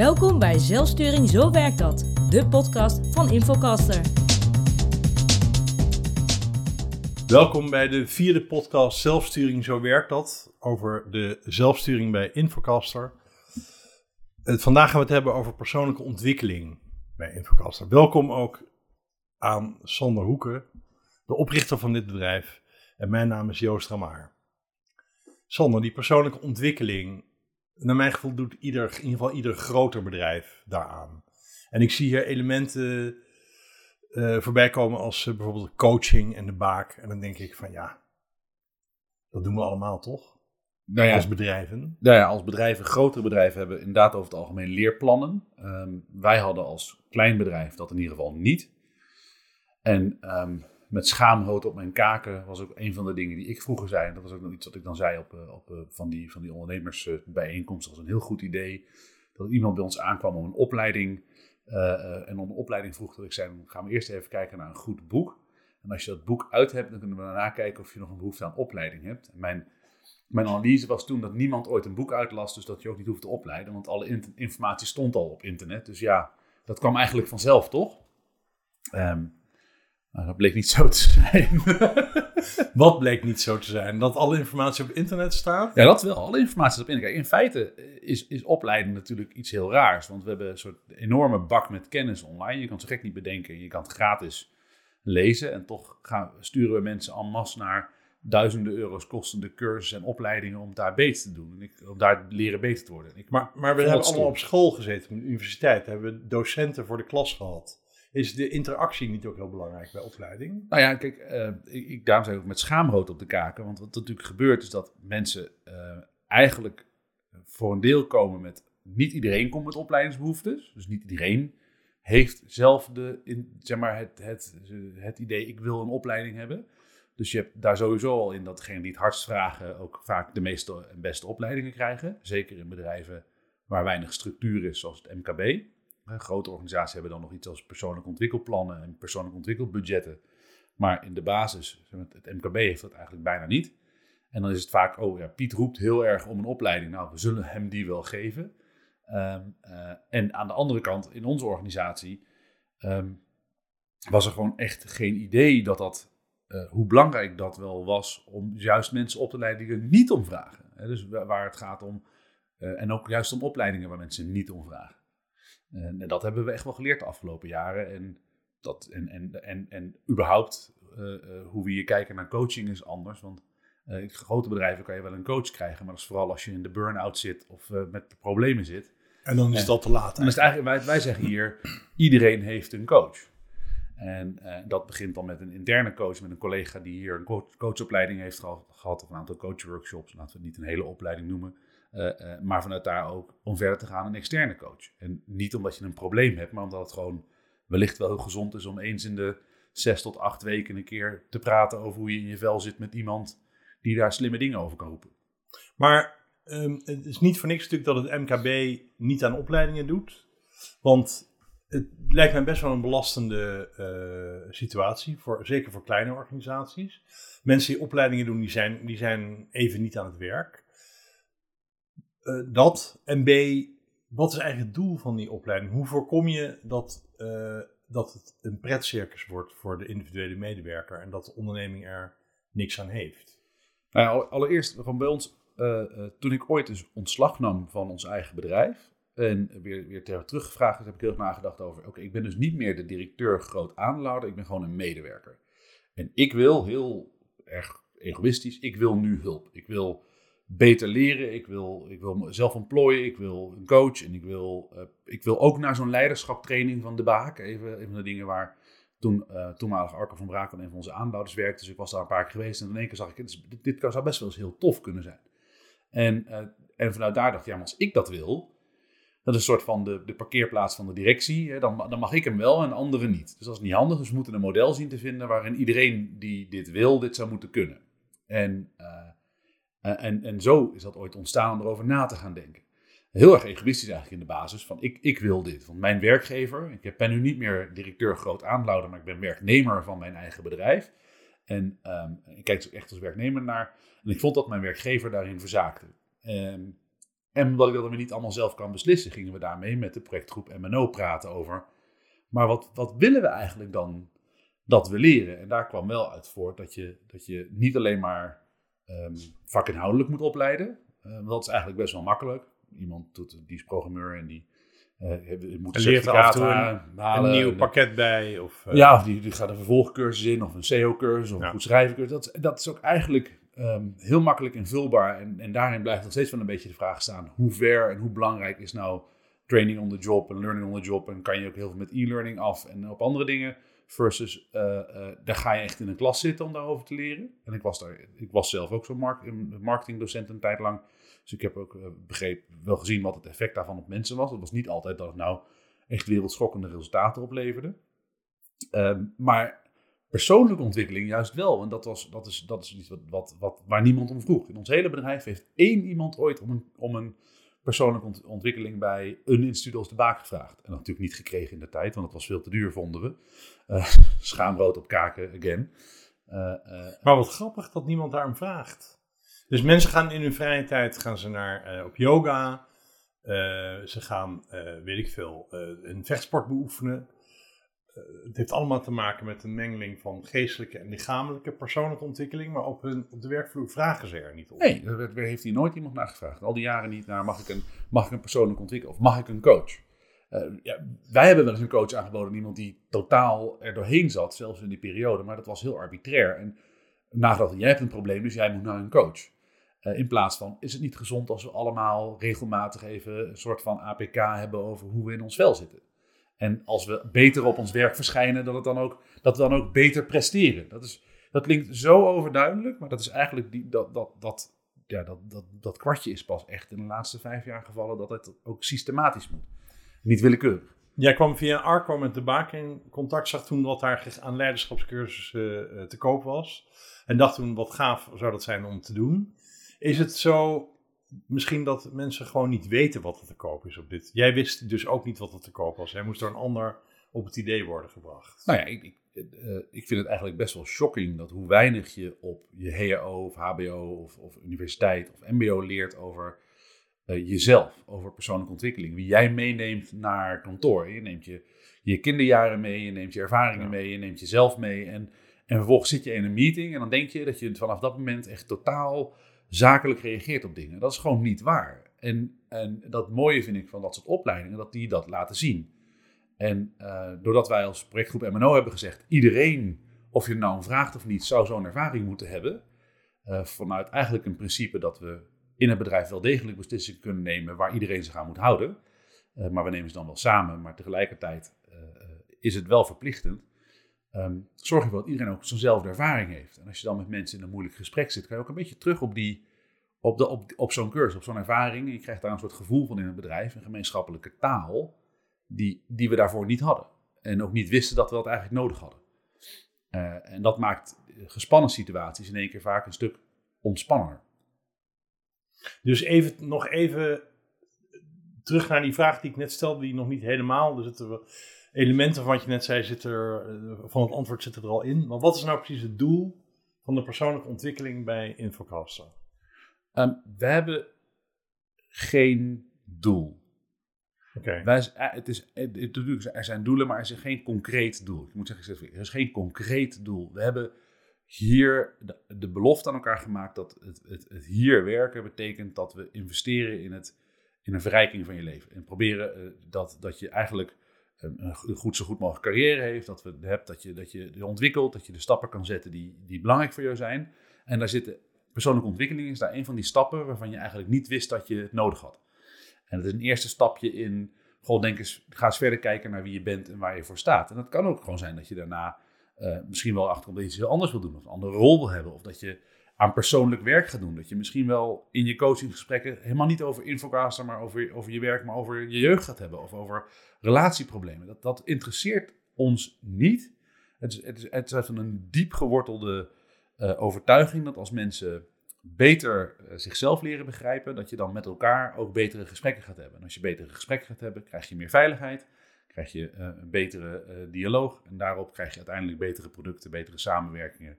Welkom bij Zelfsturing Zo Werkt Dat, de podcast van Infocaster. Welkom bij de vierde podcast Zelfsturing Zo Werkt Dat, over de zelfsturing bij Infocaster. Eh, Vandaag gaan we het hebben over persoonlijke ontwikkeling bij Infocaster. Welkom ook aan Sander Hoeken, de oprichter van dit bedrijf. En mijn naam is Joost Ramaar. Sander, die persoonlijke ontwikkeling, naar mijn gevoel doet ieder, in ieder geval ieder groter bedrijf daaraan. En ik zie hier elementen eh, voorbij komen als eh, bijvoorbeeld coaching en de baak. En dan denk ik van ja, dat doen we allemaal toch? Nou ja, Als bedrijven. nou ja, als bedrijven, grotere bedrijven hebben inderdaad over het algemeen leerplannen. Ehm, wij hadden als klein bedrijf dat in ieder geval niet. En ehm, met schaamhoot op mijn kaken was ook een van de dingen die ik vroeger zei. En dat was ook nog iets wat ik dan zei op, eh, op eh, van die, van die ondernemersbijeenkomst. Dat was een heel goed idee. Dat iemand bij ons aankwam om een opleiding. eh, eh, en om een opleiding vroeg dat ik zei, gaan we eerst even kijken naar een goed boek. En als je dat boek uit hebt, dan kunnen we daarna kijken of je nog een behoefte aan opleiding hebt. En mijn, mijn analyse was toen dat niemand ooit een boek uitlas, dus dat je ook niet hoeft te opleiden. Want alle in- informatie stond al op internet. Dus ja, dat kwam eigenlijk vanzelf, toch? Ehm, nou, dat bleek niet zo te zijn. Wat bleek niet zo te zijn? Dat alle informatie op internet staat? Ja, dat wel. Alle informatie op internet. In feite is, is opleiding natuurlijk iets heel raars. Want we hebben een soort enorme bak met kennis online. Je kan het zo gek niet bedenken. Je kan het gratis lezen. En toch gaan, sturen we mensen en masse naar duizenden euro's kostende cursussen en opleidingen om daar beter te doen. En ik, om daar leren beter te worden. En ik, Maar, maar we hebben allemaal op school gezeten, op de universiteit. Hebben we docenten voor de klas gehad. Is de interactie niet ook heel belangrijk bij opleiding? Nou ja, kijk, eh, ik, daarom zei ik ook met schaamrood op de kaken. Want wat natuurlijk gebeurt is dat mensen eh, eigenlijk voor een deel komen met... Niet iedereen komt met opleidingsbehoeftes. Dus niet iedereen heeft zelf de, zeg maar het, het, het idee, ik wil een opleiding hebben. Dus je hebt daar sowieso al in dat degenen die het hardst vragen ook vaak de meeste en beste opleidingen krijgen. Zeker in bedrijven waar weinig structuur is, zoals het MKB. Grote organisaties hebben dan nog iets als persoonlijke ontwikkelplannen en persoonlijk ontwikkelbudgetten. Maar in de basis, het MKB heeft dat eigenlijk bijna niet. En dan is het vaak, oh ja, Piet roept heel erg om een opleiding. Nou, we zullen hem die wel geven. Ehm, eh, en aan de andere kant, in onze organisatie, ehm, was er gewoon echt geen idee dat dat, eh, hoe belangrijk dat wel was om juist mensen op te leiden die er niet om vragen. Dus wa- waar het gaat om, eh, en ook juist om opleidingen waar mensen niet om vragen. En, dat hebben we echt wel geleerd de afgelopen jaren. En, dat, en, en, en, en überhaupt eh, eh, hoe we hier kijken naar coaching is anders. Want eh, in grote bedrijven kan je wel een coach krijgen, maar dat is vooral als je in de burn-out zit of met problemen zit. En dan is dat te laat. Dan is het eigenlijk, wij, wij zeggen hier, iedereen heeft een coach. En dat begint dan met een interne coach, met een collega die hier een coach, coachopleiding heeft geha- gehad, of een aantal coachworkshops, laten we het niet een hele opleiding noemen. Eh, eh, maar vanuit daar ook om verder te gaan een externe coach. En niet omdat je een probleem hebt, maar omdat het gewoon wellicht wel heel gezond is om eens in de zes tot acht weken een keer te praten over hoe je in je vel zit met iemand die daar slimme dingen over kan roepen. Maar ehm, het is niet voor niks natuurlijk dat het MKB niet aan opleidingen doet. Want het lijkt mij best wel een belastende eh, situatie, voor, zeker voor kleine organisaties. Mensen die opleidingen doen, die zijn, die zijn even niet aan het werk. Eh, dat. En B, wat is eigenlijk het doel van die opleiding? Hoe voorkom je dat, eh, dat het een pretcircus wordt voor de individuele medewerker en dat de onderneming er niks aan heeft? Nou allereerst, gewoon bij ons, eh, toen ik ooit eens ontslag nam van ons eigen bedrijf en weer, weer ter teruggevraagd heb ik heel erg nagedacht over, oké, ik ben dus niet meer de directeur groot aandeelhouder, ik ben gewoon een medewerker. En ik wil heel erg egoïstisch, ik wil nu hulp. Ik wil beter leren, ik wil, ik wil mezelf ontplooien, ik wil een coach en ik wil, eh, ik wil ook naar zo'n leiderschaptraining van De Baak. Even een van de dingen waar toen uh, toenmalige Arco van Brakel een van onze aandeelhouders werkte. Dus ik was daar een paar keer geweest en in één keer zag ik, dit, dit, zou best wel eens heel tof kunnen zijn. En, eh, en vanuit daar dacht ik, ja, maar als ik dat wil, dat is een soort van de, de parkeerplaats van de directie, dan, dan mag ik hem wel en anderen niet. Dus dat is niet handig, dus we moeten een model zien te vinden waarin iedereen die dit wil, dit zou moeten kunnen. En, eh, en, en zo is dat ooit ontstaan om erover na te gaan denken. Heel erg egoïstisch eigenlijk in de basis, van ik, ik wil dit. Want mijn werkgever, ik ben nu niet meer directeur groot aandeelhouder, maar ik ben werknemer van mijn eigen bedrijf. En ehm, ik kijk er ook echt als werknemer naar. En ik vond dat mijn werkgever daarin verzaakte. Ehm, En omdat ik dat dan weer niet allemaal zelf kan beslissen, gingen we daarmee met de projectgroep MNO praten over. Maar wat, wat willen we eigenlijk dan dat we leren? En daar kwam wel uit voort dat je, dat je niet alleen maar um, vakinhoudelijk moet opleiden. Uh, dat is eigenlijk best wel makkelijk. Iemand doet, die is programmeur en die uh, moet een certificaat halen. Een nieuw pakket bij. Of, uh, ja, of die, die gaat een vervolgcursus in, of een SEO-cursus, of een goed schrijvencursus. Dat, dat is ook eigenlijk um, heel makkelijk invulbaar. En, en daarin blijft nog steeds wel een beetje de vraag staan: hoe ver en hoe belangrijk is nou training on the job en learning on the job? En kan je ook heel veel met e-learning af en op andere dingen? Versus, uh, uh, daar ga je echt in een klas zitten om daarover te leren. En ik was, daar, ik was zelf ook zo'n mark marketingdocent een tijd lang. Dus ik heb ook uh, begrepen, wel gezien wat het effect daarvan op mensen was. Het was niet altijd dat het nou echt wereldschokkende resultaten opleverde. Ehm, maar persoonlijke ontwikkeling juist wel. En dat, was, dat, is, dat is iets wat, wat, wat, waar niemand om vroeg. In ons hele bedrijf heeft één iemand ooit om een, om een persoonlijke ontwikkeling bij een instituut als de Baak gevraagd. En natuurlijk niet gekregen in de tijd, want het was veel te duur, vonden we. Uh, schaamrood op kaken, again. Uh, uh, maar wat grappig dat niemand daarom vraagt. Dus mensen gaan in hun vrije tijd gaan ze naar, op yoga. ze gaan, weet ik veel, een vechtsport beoefenen. Het heeft allemaal te maken met een mengeling van geestelijke en lichamelijke persoonlijke ontwikkeling. Maar op, hun, op de werkvloer vragen ze er niet om. Nee, daar heeft hier nooit iemand naar gevraagd. Al die jaren niet naar mag ik een, mag ik een persoonlijk ontwikkelen of mag ik een coach? ja, wij hebben wel eens een coach aangeboden, iemand die totaal er doorheen zat, zelfs in die periode. Maar dat was heel arbitrair. En nagedacht, jij hebt een probleem, dus jij moet naar een coach. Uh, in plaats van, is het niet gezond als we allemaal regelmatig even een soort van APK hebben over hoe we in ons vel zitten? En als we beter op ons werk verschijnen, dat, het dan ook, dat we dan ook beter presteren. Dat, is, dat klinkt zo overduidelijk, maar dat is eigenlijk die, dat, dat, dat, ja, dat, dat, dat kwartje is pas echt in de laatste vijf jaar gevallen dat het ook systematisch moet. Niet willekeurig. Jij kwam via Arco met de Baak in contact, zag toen wat daar aan leiderschapscursussen uh, te koop was. En dacht toen, wat gaaf zou dat zijn om te doen. Is het zo misschien dat mensen gewoon niet weten wat er te koop is op dit? Jij wist dus ook niet wat er te koop was. Jij moest door een ander op het idee worden gebracht. Nou ja, ik, ik, uh, ik vind het eigenlijk best wel shocking dat hoe weinig je op je HRO of HBO of, of universiteit of MBO leert over uh, jezelf, over persoonlijke ontwikkeling. Wie jij meeneemt naar kantoor. Je neemt je, je kinderjaren mee, je neemt je ervaringen mee, je neemt jezelf mee. En, en vervolgens zit je in een meeting en dan denk je dat je vanaf dat moment echt totaal zakelijk reageert op dingen. Dat is gewoon niet waar. En, en dat mooie vind ik van dat soort opleidingen, dat die dat laten zien. En uh, doordat wij als projectgroep MNO hebben gezegd, iedereen, of je nou een vraagt of niet, zou zo'n ervaring moeten hebben. Uh, vanuit eigenlijk een principe dat we in het bedrijf wel degelijk beslissingen kunnen nemen waar iedereen zich aan moet houden. Uh, maar we nemen ze dan wel samen, maar tegelijkertijd is het wel verplichtend. Um, zorg ervoor dat iedereen ook zo'nzelfde ervaring heeft. En als je dan met mensen in een moeilijk gesprek zit, kan je ook een beetje terug op, die, op, de, op, op zo'n cursus, op zo'n ervaring. Je krijgt daar een soort gevoel van in het bedrijf, een gemeenschappelijke taal, die, die we daarvoor niet hadden. En ook niet wisten dat we dat eigenlijk nodig hadden. Uh, en dat maakt gespannen situaties in één keer vaak een stuk ontspanner. Dus even, nog even terug naar die vraag die ik net stelde, die nog niet helemaal. Er zitten elementen van wat je net zei, zit er, eh, van het antwoord zitten er al in. Maar wat is nou precies het doel van de persoonlijke ontwikkeling bij Infocaster? Um, we hebben geen doel. Okay. Wij, eh, het is, er zijn doelen, maar er is geen concreet doel. Ik moet zeggen, er is geen concreet doel. We hebben hier de, de belofte aan elkaar gemaakt dat het, het, het, hier werken betekent dat we investeren in, het, in een verrijking van je leven. En proberen uh, dat, dat je eigenlijk een goed, zo goed mogelijk carrière heeft, dat, we, hebt, dat, je, dat je ontwikkelt, dat je de stappen kan zetten die, die belangrijk voor jou zijn. En daar zitten persoonlijke ontwikkeling is daar een van die stappen waarvan je eigenlijk niet wist dat je het nodig had. En het is een eerste stapje in, gewoon denk eens, ga eens verder kijken naar wie je bent en waar je voor staat. En dat kan ook gewoon zijn dat je daarna uh, misschien wel achterkomt dat je iets heel anders wil doen, of een andere rol wil hebben, of dat je aan persoonlijk werk gaat doen. Dat je misschien wel in je coachinggesprekken helemaal niet over infocaster, maar over, over je werk, maar over je jeugd gaat hebben. Of over relatieproblemen. Dat, dat interesseert ons niet. Het is, het is, het is een diep gewortelde uh, overtuiging dat als mensen beter uh, zichzelf leren begrijpen, dat je dan met elkaar ook betere gesprekken gaat hebben. En als je betere gesprekken gaat hebben, krijg je meer veiligheid, krijg je uh, een betere dialoog en daarop krijg je uiteindelijk betere producten, betere samenwerkingen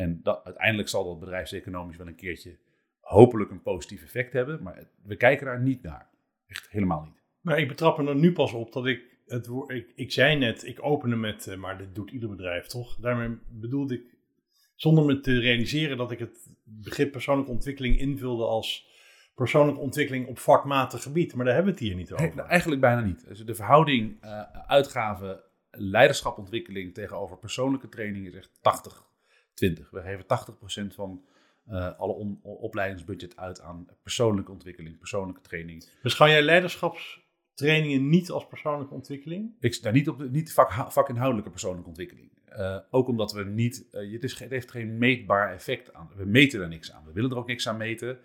en dat, uiteindelijk zal dat bedrijfseconomisch wel een keertje hopelijk een positief effect hebben. Maar we kijken daar niet naar. Echt helemaal niet. Maar ik betrap er nu pas op dat ik het woord. Ik, ik zei net, ik opende met. eh, maar dit doet ieder bedrijf toch? Daarmee bedoelde ik. Zonder me te realiseren dat ik het begrip persoonlijke ontwikkeling invulde als persoonlijke ontwikkeling op vakmatig gebied. Maar daar hebben we het hier niet over. Nee, eigenlijk bijna niet. Dus de verhouding uh, uitgaven leiderschapontwikkeling tegenover persoonlijke training is echt 80-20. We geven 80% van uh, alle opleidingsbudget uit aan persoonlijke ontwikkeling, persoonlijke training. Beschouw jij leiderschapstrainingen niet als persoonlijke ontwikkeling? Ik sta niet op de niet vak, vakinhoudelijke persoonlijke ontwikkeling. Uh, ook omdat we niet, uh, het, is, het heeft geen meetbaar effect aan. We meten er niks aan. We willen er ook niks aan meten.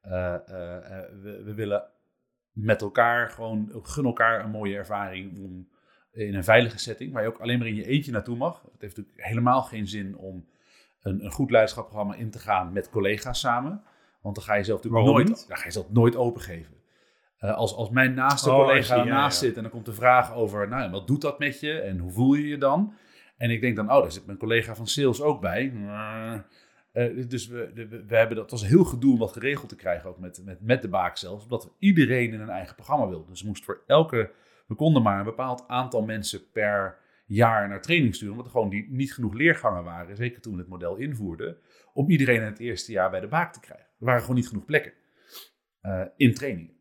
We, we, willen met elkaar gewoon, gun elkaar een mooie ervaring om in een veilige setting, waar je ook alleen maar in je eentje naartoe mag. Het heeft natuurlijk helemaal geen zin om een, een goed leiderschapprogramma in te gaan met collega's samen. Want dan ga je zelf natuurlijk nooit, niet? dan ga je zelf nooit opengeven. Uh, als, als mijn naaste Oh, collega ja, ernaast ja. zit en dan komt de vraag over, nou, wat doet dat met je en hoe voel je je dan? En ik denk dan, oh, daar zit mijn collega van sales ook bij. Uh, dus we, we, we, hebben dat was heel gedoe om dat geregeld te krijgen, ook met, met, met de baak zelfs, omdat we iedereen in een eigen programma wilden. Dus we moesten voor elke, we konden maar een bepaald aantal mensen per jaar naar training sturen, omdat er gewoon die, niet genoeg leergangen waren, zeker toen we het model invoerden, om iedereen in het eerste jaar bij de baak te krijgen. Er waren gewoon niet genoeg plekken uh, in trainingen.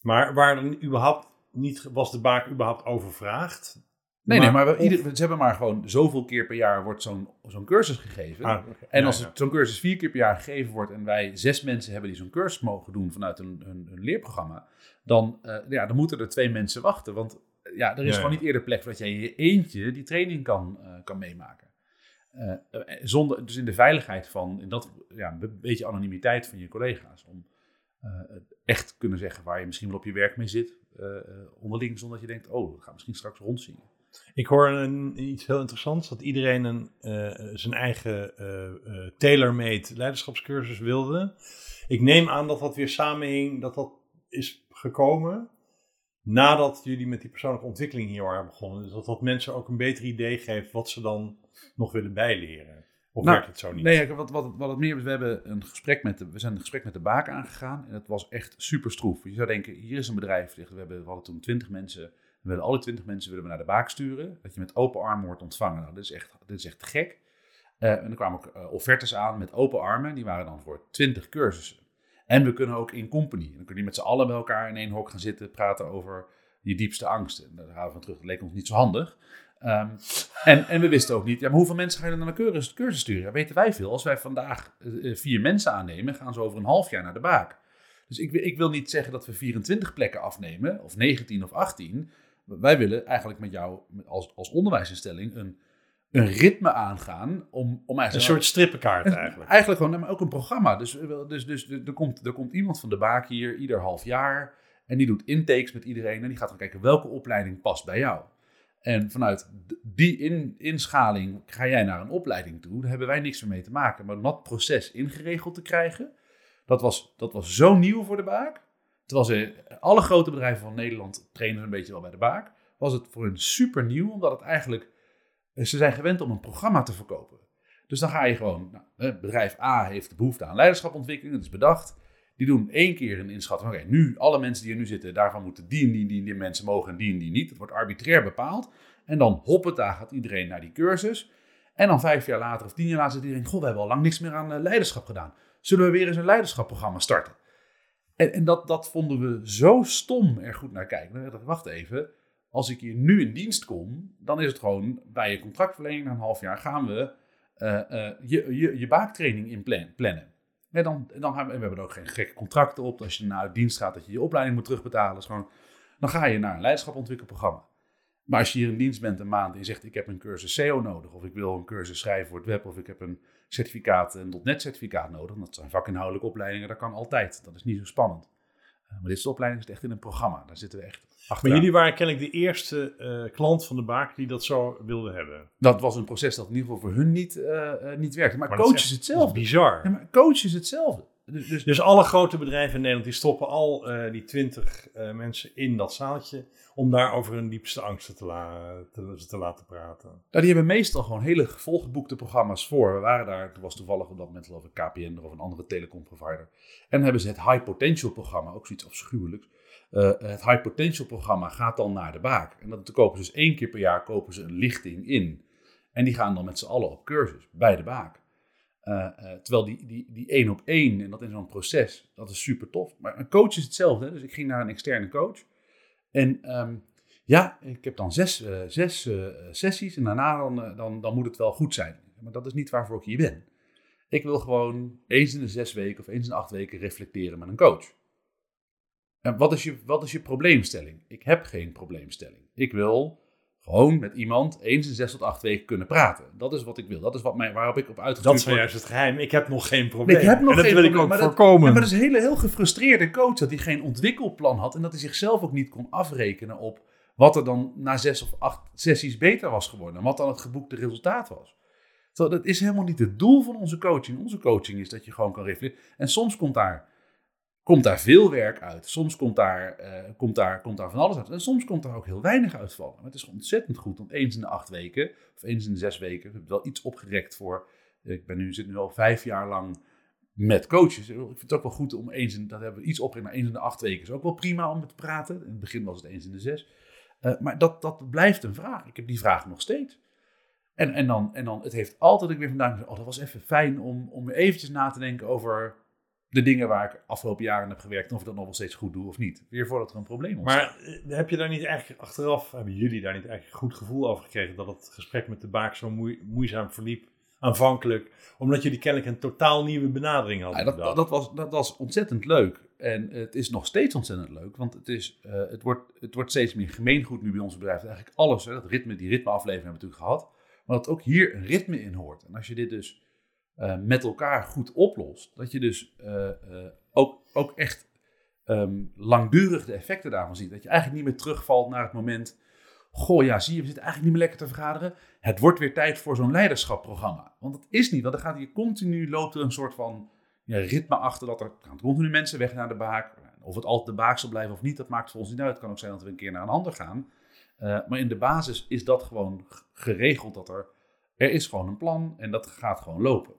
Maar waar dan überhaupt niet, was de baak überhaupt overvraagd? Nee, Maar nee, maar we, ieder, ze hebben maar gewoon zoveel keer per jaar wordt zo'n zo'n cursus gegeven. Ah. En als ja. het- zo'n cursus vier keer per jaar gegeven wordt en wij zes mensen hebben die zo'n cursus mogen doen vanuit een, een, een leerprogramma, dan, eh, ja, dan moeten er twee mensen wachten. Want eh, ja, er is Ja, gewoon niet eerder plek dat jij in je eentje die training kan, eh, kan meemaken. Eh, eh, zonder, dus in de veiligheid van, in dat ja, een beetje anonimiteit van je collega's. Om het echt kunnen zeggen waar je misschien wel op je werk mee zit. onderling, zonder dat je denkt, oh, dat gaat misschien straks rondzien. Ik hoor een, iets heel interessants, dat iedereen een, zijn eigen tailor-made leiderschapscursus wilde. Ik neem aan dat dat weer samenhing, dat dat is gekomen nadat jullie met die persoonlijke ontwikkeling hier waren begonnen. Dus dat dat mensen ook een beter idee geeft wat ze dan nog willen bijleren. Of Nou, werkt het zo niet? Nee, wat, wat, wat het meer is, we, hebben een gesprek met de, we zijn een gesprek met de baak aangegaan en het was echt super stroef. Je zou denken, hier is een bedrijf, we, hebben, we hadden toen 20 mensen, we willen alle 20 mensen willen we naar de baak sturen, dat je met open armen wordt ontvangen. Nou, dit, is echt, dit is echt gek. Eh, en er kwamen ook eh, offertes aan met open armen, die waren dan voor 20 cursussen. En we kunnen ook in company, dan kun je met z'n allen bij elkaar in één hok gaan zitten, praten over je diepste angsten. En daar gaan we van terug, dat leek ons niet zo handig. Ehm, en, en we wisten ook niet, ja, maar hoeveel mensen ga je dan naar de cursus, cursus sturen? Weten wij veel. Als wij vandaag eh, eh, vier mensen aannemen, gaan ze over een half jaar naar de baak. Dus ik, ik wil niet zeggen dat we 24 plekken afnemen, of 19 of 18. Wij willen eigenlijk met jou als, als onderwijsinstelling een, een ritme aangaan om, om een eigenlijk... soort strippenkaart eigenlijk. Eigenlijk gewoon, maar ook een programma. Dus, dus, dus, dus er, komt, er komt iemand van de baak hier ieder half jaar. En die doet intakes met iedereen. En die gaat dan kijken welke opleiding past bij jou. En vanuit die in, inschaling ga jij naar een opleiding toe. Daar hebben wij niks meer mee te maken. Maar om dat proces ingeregeld te krijgen, dat was, dat was zo nieuw voor de baak. Terwijl ze, alle grote bedrijven van Nederland trainen een beetje wel bij de baak. Was het voor hen super nieuw, omdat het eigenlijk, ze zijn gewend om een programma te verkopen. Dus dan ga je gewoon, nou, bedrijf A heeft de behoefte aan leiderschapontwikkeling, dat is bedacht. Die doen één keer een inschatting. Oké, nu, alle mensen die er nu zitten, daarvan moeten die en die, die, die mensen mogen en die en die niet. Dat wordt arbitrair bepaald. En dan hoppeta gaat iedereen naar die cursus. En dan vijf jaar later of tien jaar later zit iedereen, goh, we hebben al lang niks meer aan eh, leiderschap gedaan. Zullen we weer eens een leiderschapprogramma starten? En, en dat, dat vonden we zo stom er goed naar kijken. Dan dacht wacht even, als ik hier nu in dienst kom, dan is het gewoon bij je contractverlening na een half jaar gaan we eh, eh, je, je, je baaktraining in plan- plannen. En dan, dan hebben we, hebben er ook geen gekke contracten op. Als je naar dienst gaat, dat je je opleiding moet terugbetalen. is gewoon, dan ga je naar een leiderschapontwikkelprogramma. Maar als je hier in dienst bent een maand en je zegt: Ik heb een cursus SEO nodig, of ik wil een cursus schrijven voor het web, of ik heb een certificaat, een .NET certificaat nodig. Dat zijn vakinhoudelijke opleidingen, dat kan altijd. Dat is niet zo spannend. Eh, maar dit soort opleidingen is echt in een programma. Daar zitten we echt achter. Maar jullie waren kennelijk de eerste eh, klant van de baak die dat zo wilde hebben. Dat was een proces dat in ieder geval voor hun niet, eh, niet werkte. Maar, Maar dat coach is is echt- hetzelfde. Is bizar. Ja, maar coach is hetzelfde. Dus, dus Dus alle grote bedrijven in Nederland die stoppen al eh, die twintig mensen in dat zaaltje om daar over hun diepste angsten te, la- te, te laten praten. Nou, die hebben meestal gewoon hele volgeboekte programma's voor. We waren daar, toen was toevallig op dat moment geloof ik KPN of een andere telecomprovider. En dan hebben ze het High Potential programma, ook zoiets afschuwelijks. Eh, het High Potential programma gaat dan naar de baak. En dat kopen ze dus één keer per jaar kopen ze een lichting in. En die gaan dan met z'n allen op cursus bij de baak. Eh, eh, terwijl die, die, die één op één en dat in zo'n proces, dat is super tof. Maar een coach is hetzelfde. Dus ik ging naar een externe coach. En ehm, ja, ik heb dan zes, eh, zes sessies en daarna dan, dan, dan moet het wel goed zijn. Maar dat is niet waarvoor ik hier ben. Ik wil gewoon eens in de zes weken of eens in de acht weken reflecteren met een coach. En wat is je, wat is je probleemstelling? Ik heb geen probleemstelling. Ik wil gewoon met iemand eens in zes tot acht weken kunnen praten. Dat is wat ik wil. Dat is wat mij, waarop ik op uitgestuurd Dat is juist het geheim. Ik heb nog geen probleem. Ik heb nog en dat geen wil probleem, ik ook maar dat- voorkomen. Ja, maar dat is een hele, heel gefrustreerde coach dat hij geen ontwikkelplan had en dat hij zichzelf ook niet kon afrekenen op wat er dan na zes of acht sessies beter was geworden en wat dan het geboekte resultaat was. Terwijl dat is helemaal niet het doel van onze coaching. Onze coaching is dat je gewoon kan reflecteren. En soms komt daar, komt daar veel werk uit. Soms komt daar, eh, komt, daar, komt daar van alles uit. En soms komt daar ook heel weinig uitvallen. Maar het is ontzettend goed om eens in de acht weken of eens in de zes weken. We hebben wel iets opgerekt voor. Ik ben nu, zit nu al vijf jaar lang met coaches. Ik vind het ook wel goed om eens in, dat hebben we iets opgerekt, maar eens in de acht weken is ook wel prima om te praten. In het begin was het eens in de zes. Eh, maar dat, dat blijft een vraag. Ik heb die vraag nog steeds. En, en, dan, en dan, het heeft altijd ik weer vandaan gezegd, oh, dat was even fijn om, om eventjes na te denken over de dingen waar ik afgelopen jaren heb gewerkt. Of ik dat nog wel steeds goed doe of niet. Weer voordat er een probleem ontstaat. Maar eh, heb je daar niet eigenlijk achteraf, hebben jullie daar niet eigenlijk een goed gevoel over gekregen dat het gesprek met de baak zo moei- moeizaam verliep aanvankelijk, omdat jullie kennelijk een totaal nieuwe benadering hadden Ja, dat, dat, was, dat was ontzettend leuk. En het is nog steeds ontzettend leuk. Want het, is, eh, het, wordt, het wordt steeds meer gemeengoed nu bij ons bedrijf. Eigenlijk alles, hè, dat ritme, die ritmeaflevering hebben we natuurlijk gehad. Maar dat ook hier een ritme in hoort. En als je dit dus eh, met elkaar goed oplost. Dat je dus eh, eh, ook, ook echt ehm, langdurig de effecten daarvan ziet. Dat je eigenlijk niet meer terugvalt naar het moment... Goh, ja, zie je, we zitten eigenlijk niet meer lekker te vergaderen. Het wordt weer tijd voor zo'n leiderschapprogramma. Want dat is niet, want dan gaat hier continu, loopt er een soort van ja, ritme achter dat er gaan continu mensen weg naar de baak. Of het altijd de baak zal blijven of niet, dat maakt voor ons niet uit. Het kan ook zijn dat we een keer naar een ander gaan. Maar in de basis is dat gewoon geregeld dat er, er is gewoon een plan en dat gaat gewoon lopen.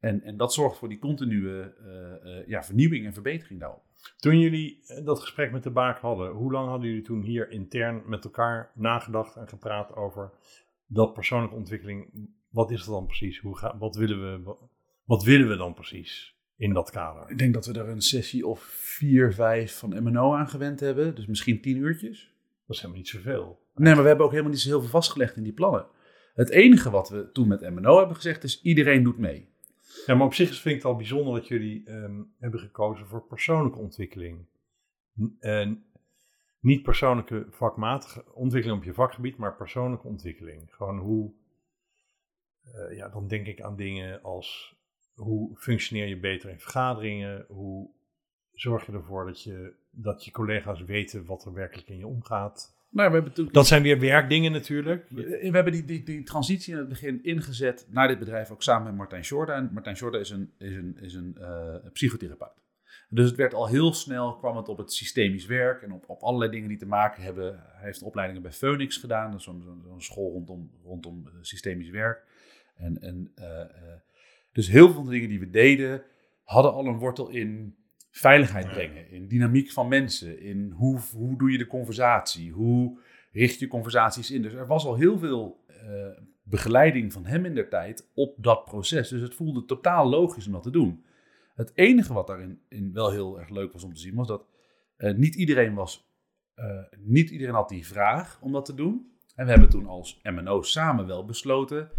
En, en dat zorgt voor die continue uh, uh, ja, vernieuwing en verbetering daarop. Toen jullie dat gesprek met de baak hadden, hoe lang hadden jullie toen hier intern met elkaar nagedacht en gepraat over dat persoonlijke ontwikkeling? Wat is dat dan precies? Hoe ga, wat, willen we, wat, wat willen we dan precies in dat kader? Ik denk dat we er een sessie of vier, vijf van MNO aan gewend hebben. Dus misschien tien uurtjes. Dat is helemaal niet zoveel. Nee, maar we hebben ook helemaal niet zo heel veel vastgelegd in die plannen. Het enige wat we toen met MNO hebben gezegd is iedereen doet mee. Ja, maar op zich vind ik het al bijzonder dat jullie um, hebben gekozen voor persoonlijke ontwikkeling. En niet persoonlijke vakmatige ontwikkeling op je vakgebied, maar persoonlijke ontwikkeling. Gewoon hoe, uh, ja, dan denk ik aan dingen als hoe functioneer je beter in vergaderingen, hoe zorg je ervoor dat je, dat je collega's weten wat er werkelijk in je omgaat. Nou, we hebben natuurlijk... Dat zijn weer werkdingen natuurlijk. We hebben die, die, die transitie in het begin ingezet naar dit bedrijf ook samen met Martijn Shorda. En Martijn Shorda is een, is een, is een uh, psychotherapeut. Dus het werd al heel snel, kwam het op het systemisch werk en op, op allerlei dingen die te maken hebben. Hij heeft opleidingen bij Phoenix gedaan, dat is zo'n zo, zo school rondom, rondom systemisch werk. En, en, uh, uh, dus heel veel van de dingen die we deden, hadden al een wortel in veiligheid brengen, in dynamiek van mensen, in hoe, hoe doe je de conversatie, hoe richt je conversaties in. Dus er was al heel veel uh, begeleiding van hem in der tijd op dat proces. Dus het voelde totaal logisch om dat te doen. Het enige wat daarin in wel heel erg leuk was om te zien, was dat uh, niet iedereen was, uh, niet iedereen had die vraag om dat te doen. En we hebben toen als MNO samen wel besloten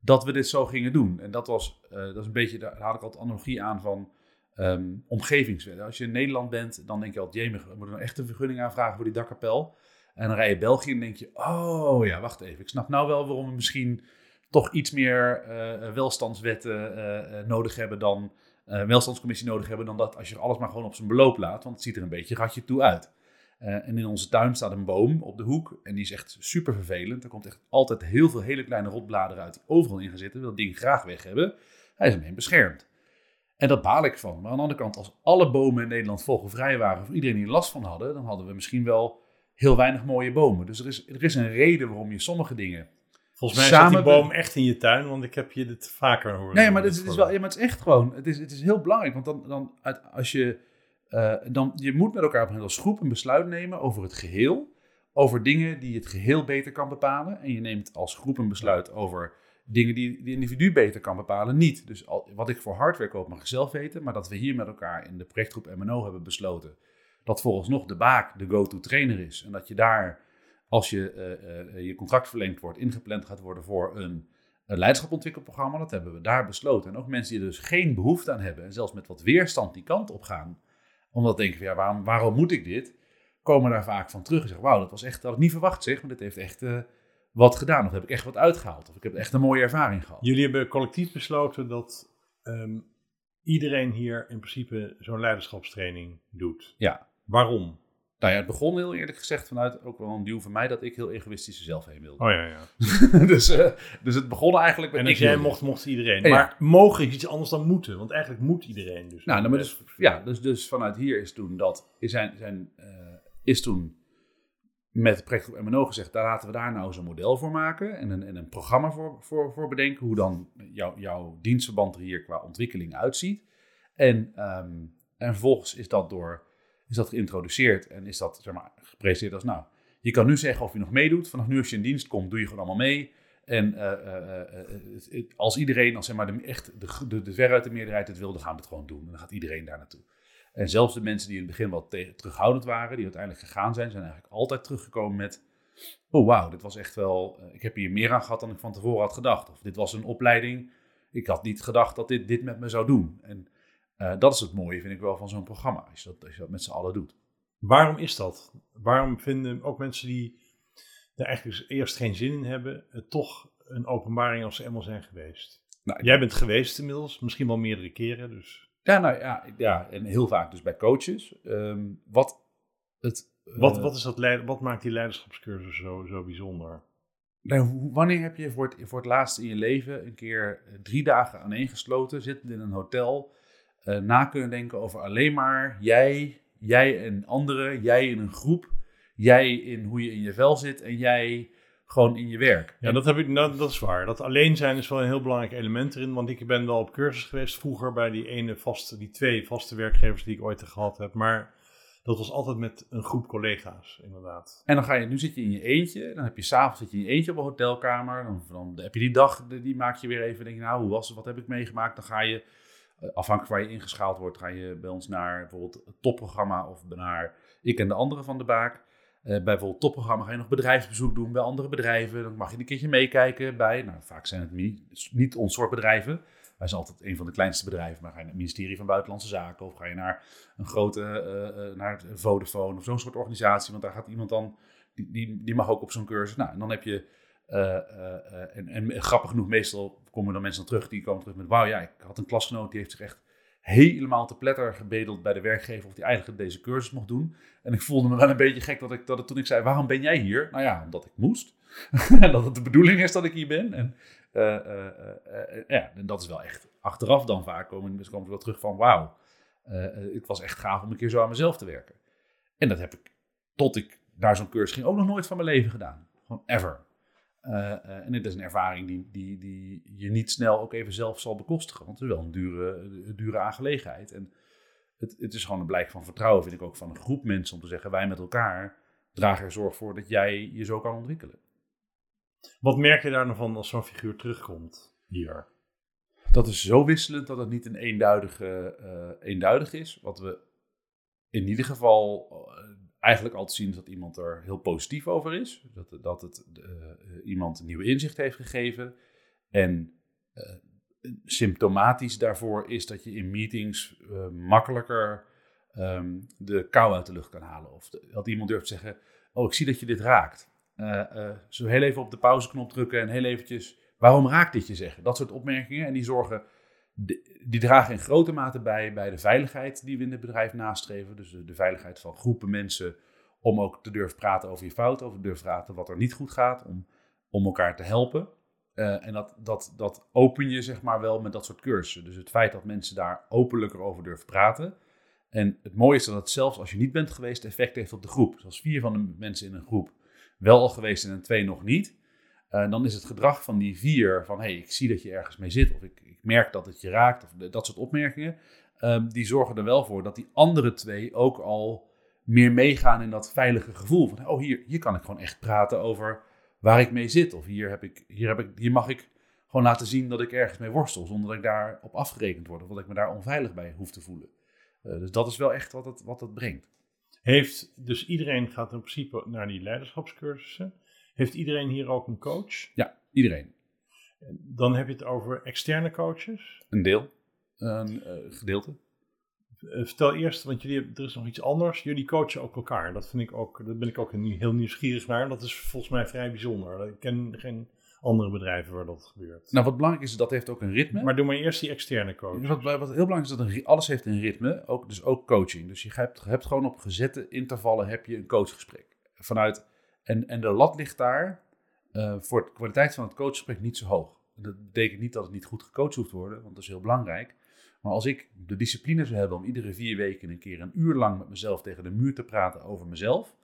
dat we dit zo gingen doen. En dat was, dat is een beetje, daar had ik altijd analogie aan van um, omgevingswet. Als je in Nederland bent, dan denk je altijd, jee, we moeten nou echt een vergunning aanvragen voor die dakkapel. En dan rij je België en denk je, oh ja, wacht even. Ik snap nou wel waarom we misschien toch iets meer uh, welstandswetten uh, nodig hebben dan, welstandscommissie nodig hebben dan dat als je alles maar gewoon op zijn beloop laat. Want het ziet er een beetje ratje toe uit. en in onze tuin staat een boom op de hoek en die is echt super vervelend. Er komt echt altijd heel veel hele kleine rotbladeren uit die overal in gaan zitten. Wil dat ding graag weg hebben. Hij is omheen beschermd. En dat baal ik van. Maar aan de andere kant, als alle bomen in Nederland vogelvrij waren, of iedereen hier last van hadden, dan hadden we misschien wel heel weinig mooie bomen. Dus er is, er is een reden waarom je sommige dingen. Volgens mij staat die boom echt in je tuin, want ik heb je dit vaker horen. Nee, maar dit dit is, wel, ja, maar het is echt gewoon. Het is, het is heel belangrijk. Want dan, dan als je. eh, dan, je moet met elkaar op een als groep een besluit nemen over het geheel. Over dingen die het geheel beter kan bepalen. En je neemt als groep een besluit over dingen die de individu beter kan bepalen, niet. Dus al, wat ik voor hardware koop mag zelf weten. Maar dat we hier met elkaar in de projectgroep MNO hebben besloten. Dat volgens nog de baak de go-to trainer is. En dat je daar, als je eh, eh, je contract verlengd wordt, ingepland gaat worden voor een een leiderschapontwikkelprogramma. Dat hebben we daar besloten. En ook mensen die er dus geen behoefte aan hebben. En zelfs met wat weerstand die kant op gaan. Omdat denken van ja, waarom, waarom moet ik dit? Komen daar vaak van terug en zeggen wauw, dat was echt, dat had ik niet verwacht zeg. Maar dit heeft echt eh, wat gedaan. Of heb ik echt wat uitgehaald. Of ik heb echt een mooie ervaring gehad. Jullie hebben collectief besloten dat ehm, iedereen hier in principe zo'n leiderschapstraining doet. Ja. Waarom? Nou ja, het begon heel eerlijk gezegd vanuit ook wel een duw van mij dat ik heel egoïstisch zelf heen wilde. Oh ja, ja. dus, eh, dus het begon eigenlijk met En als jij wilde. mocht, mocht iedereen. Ja. Maar mogen is iets anders dan moeten, want eigenlijk moet iedereen dus. Nou, nou, maar dus, ja, dus, dus vanuit hier is toen dat, is, zijn, zijn, eh, is toen met project MNO gezegd, daar laten we daar nou een model voor maken en een, en een programma voor, voor, voor bedenken, hoe dan jouw jouw dienstverband er hier qua ontwikkeling uitziet. En, ehm, en vervolgens is dat, door, is dat geïntroduceerd en is dat zeg maar, gepresenteerd als, nou, je kan nu zeggen of je nog meedoet. Vanaf nu als je in dienst komt, doe je gewoon allemaal mee. En eh, eh, eh, als iedereen, als zeg maar de, echt de, de, de veruit de meerderheid het wil, dan gaan we het gewoon doen. En dan gaat iedereen daar naartoe. En zelfs de mensen die in het begin wat terughoudend waren, die uiteindelijk gegaan zijn, zijn eigenlijk altijd teruggekomen met: Oh wauw, dit was echt wel. eh, ik heb hier meer aan gehad dan ik van tevoren had gedacht. Of dit was een opleiding. Ik had niet gedacht dat dit, dit met me zou doen. En eh, dat is het mooie, vind ik wel, van zo'n programma. Als je dat, als je dat met z'n allen doet. Waarom is dat? Waarom vinden ook mensen die er eigenlijk dus eerst geen zin in hebben, het toch een openbaring als ze eenmaal zijn geweest? Nou, Jij bent geweest inmiddels, misschien wel meerdere keren. Dus Ja, nou ja, ja, en heel vaak dus bij coaches. Ehm, wat het. eh, wat, wat, is dat leid- wat maakt die leiderschapscursus zo, zo bijzonder? nou, wanneer heb je voor het, voor het laatst in je leven een keer eh, drie dagen aaneengesloten, zittend in een hotel, eh, na kunnen denken over alleen maar jij, jij en anderen, jij in een groep, jij in hoe je in je vel zit en jij gewoon in je werk. Ja, dat, heb ik, nou, dat is waar. Dat alleen zijn is wel een heel belangrijk element erin. Want ik ben wel op cursus geweest vroeger bij die ene vaste, die twee vaste werkgevers die ik ooit gehad heb. Maar dat was altijd met een groep collega's, inderdaad. En dan ga je, nu zit je in je eentje, dan heb je s'avonds zit je in je eentje op een hotelkamer, dan, dan heb je die dag, die die maak je weer even, denk je, nou, hoe was het, wat heb ik meegemaakt? Dan ga je, eh, afhankelijk waar je ingeschaald wordt, ga je bij ons naar bijvoorbeeld het topprogramma of naar ik en de anderen van de baak. Eh, bij bijvoorbeeld het topprogramma ga je nog bedrijfsbezoek doen bij andere bedrijven. Dan mag je een keertje meekijken bij, nou, vaak zijn het niet, niet ons soort bedrijven. Wij zijn altijd een van de kleinste bedrijven, maar ga je naar het ministerie van Buitenlandse Zaken of ga je naar een grote, eh, eh, naar Vodafone of zo'n soort organisatie, want daar gaat iemand dan, die, die, mag ook op zo'n cursus. Nou, en dan heb je, eh, eh, eh, en, en grappig genoeg, meestal komen dan mensen dan terug, die komen terug met, wauw, ja, ik had een klasgenoot, die heeft zich echt helemaal te pletter gebedeld bij de werkgever of die eigenlijk deze cursus mocht doen. En ik voelde me wel een beetje gek dat ik, dat toen ik zei, waarom ben jij hier? Nou ja, omdat ik moest. en dat het de bedoeling is dat ik hier ben. En, eh, eh, eh, ja, en dat is wel echt achteraf dan vaak komen mensen komen wel terug van wauw, het was echt gaaf om een keer zo aan mezelf te werken. En dat heb ik, tot ik naar zo'n cursus ging, ook nog nooit van mijn leven gedaan. Gewoon ever. Eh, eh, en dit is een ervaring die, die, die je niet snel ook even zelf zal bekostigen. Want het is wel een dure, een dure aangelegenheid. En het, het is gewoon een blijk van vertrouwen, vind ik ook, van een groep mensen om te zeggen: wij met elkaar dragen er zorg voor dat jij je zo kan ontwikkelen. Wat merk je daar dan van als zo'n figuur terugkomt hier? Dat is zo wisselend dat het niet een eenduidige, eh, eenduidig is. Wat we in ieder geval eh, eigenlijk altijd zien is dat iemand er heel positief over is. Dat, dat het eh, iemand een nieuwe inzicht heeft gegeven. En eh, symptomatisch daarvoor is dat je in meetings eh, makkelijker ehm, de kou uit de lucht kan halen. Of dat iemand durft te zeggen, oh ik zie dat je dit raakt. Eh, eh, zo heel even op de pauzeknop drukken en heel eventjes, waarom raakt dit je zeggen? Dat soort opmerkingen en die zorgen, die dragen in grote mate bij bij de veiligheid die we in het bedrijf nastreven. Dus de, veiligheid van groepen mensen om ook te durven praten over je fout, over te durven praten wat er niet goed gaat, om, om elkaar te helpen. Eh, en dat, dat, dat open je zeg maar wel met dat soort cursussen. Dus het feit dat mensen daar openlijker over durven praten. En het mooie is dat het zelfs als je niet bent geweest effect heeft op de groep. Dus als vier van de mensen in een groep wel al geweest zijn en twee nog niet. Uh, dan is het gedrag van die vier van hey, ik zie dat je ergens mee zit. Of ik, ik merk dat het je raakt. Of dat soort opmerkingen. Um, die zorgen er wel voor dat die andere twee ook al meer meegaan in dat veilige gevoel. Van oh, hier, hier kan ik gewoon echt praten over waar ik mee zit. Of hier, heb ik, hier, heb ik, hier mag ik gewoon laten zien dat ik ergens mee worstel. Zonder dat ik daarop afgerekend word. Of dat ik me daar onveilig bij hoef te voelen. Uh, dus dat is wel echt wat het, wat het brengt. Heeft, dus iedereen gaat in principe naar die leiderschapscursussen. Heeft iedereen hier ook een coach? Ja, iedereen. Dan heb je het over externe coaches? Een deel. Een uh, gedeelte. Uh, vertel eerst, want jullie, er is nog iets anders. Jullie coachen ook elkaar. Dat vind ik ook, daar ben ik ook heel nieuwsgierig naar. Dat is volgens mij vrij bijzonder. Ik ken geen andere bedrijven waar dat gebeurt. Nou, wat belangrijk is, dat heeft ook een ritme. Maar doe maar eerst die externe coach. Wat, wat heel belangrijk is, dat een, alles heeft een ritme, ook, dus ook coaching. Dus je hebt, hebt gewoon op gezette intervallen heb je een coachgesprek. Vanuit, en, en de lat ligt daar uh, voor de kwaliteit van het coachgesprek niet zo hoog. Dat betekent niet dat het niet goed gecoacht hoeft te worden, want dat is heel belangrijk. Maar als ik de discipline zou hebben om iedere vier weken een keer een uur lang met mezelf tegen de muur te praten over mezelf,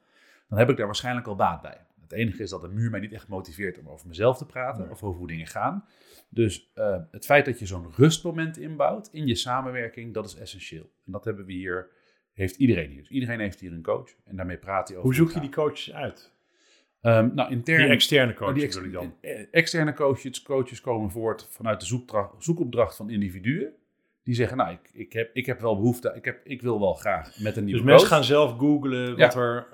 dan heb ik daar waarschijnlijk al baat bij. Het enige is dat de muur mij niet echt motiveert om over mezelf te praten of over hoe dingen gaan. Dus uh, het feit dat je zo'n rustmoment inbouwt in je samenwerking, dat is essentieel. En dat hebben we hier, heeft iedereen hier. Dus iedereen heeft hier een coach en daarmee praat hij over. Hoe zoek je die coaches uit? Um, nou, intern, die externe coaches oh, die ex dan? Externe coaches, coaches komen voort vanuit de zoekopdracht van individuen. Die zeggen, nou, ik, ik, heb, ik heb wel behoefte, ik, heb, ik wil wel graag met een nieuwe dus coach. mensen gaan zelf googlen wat er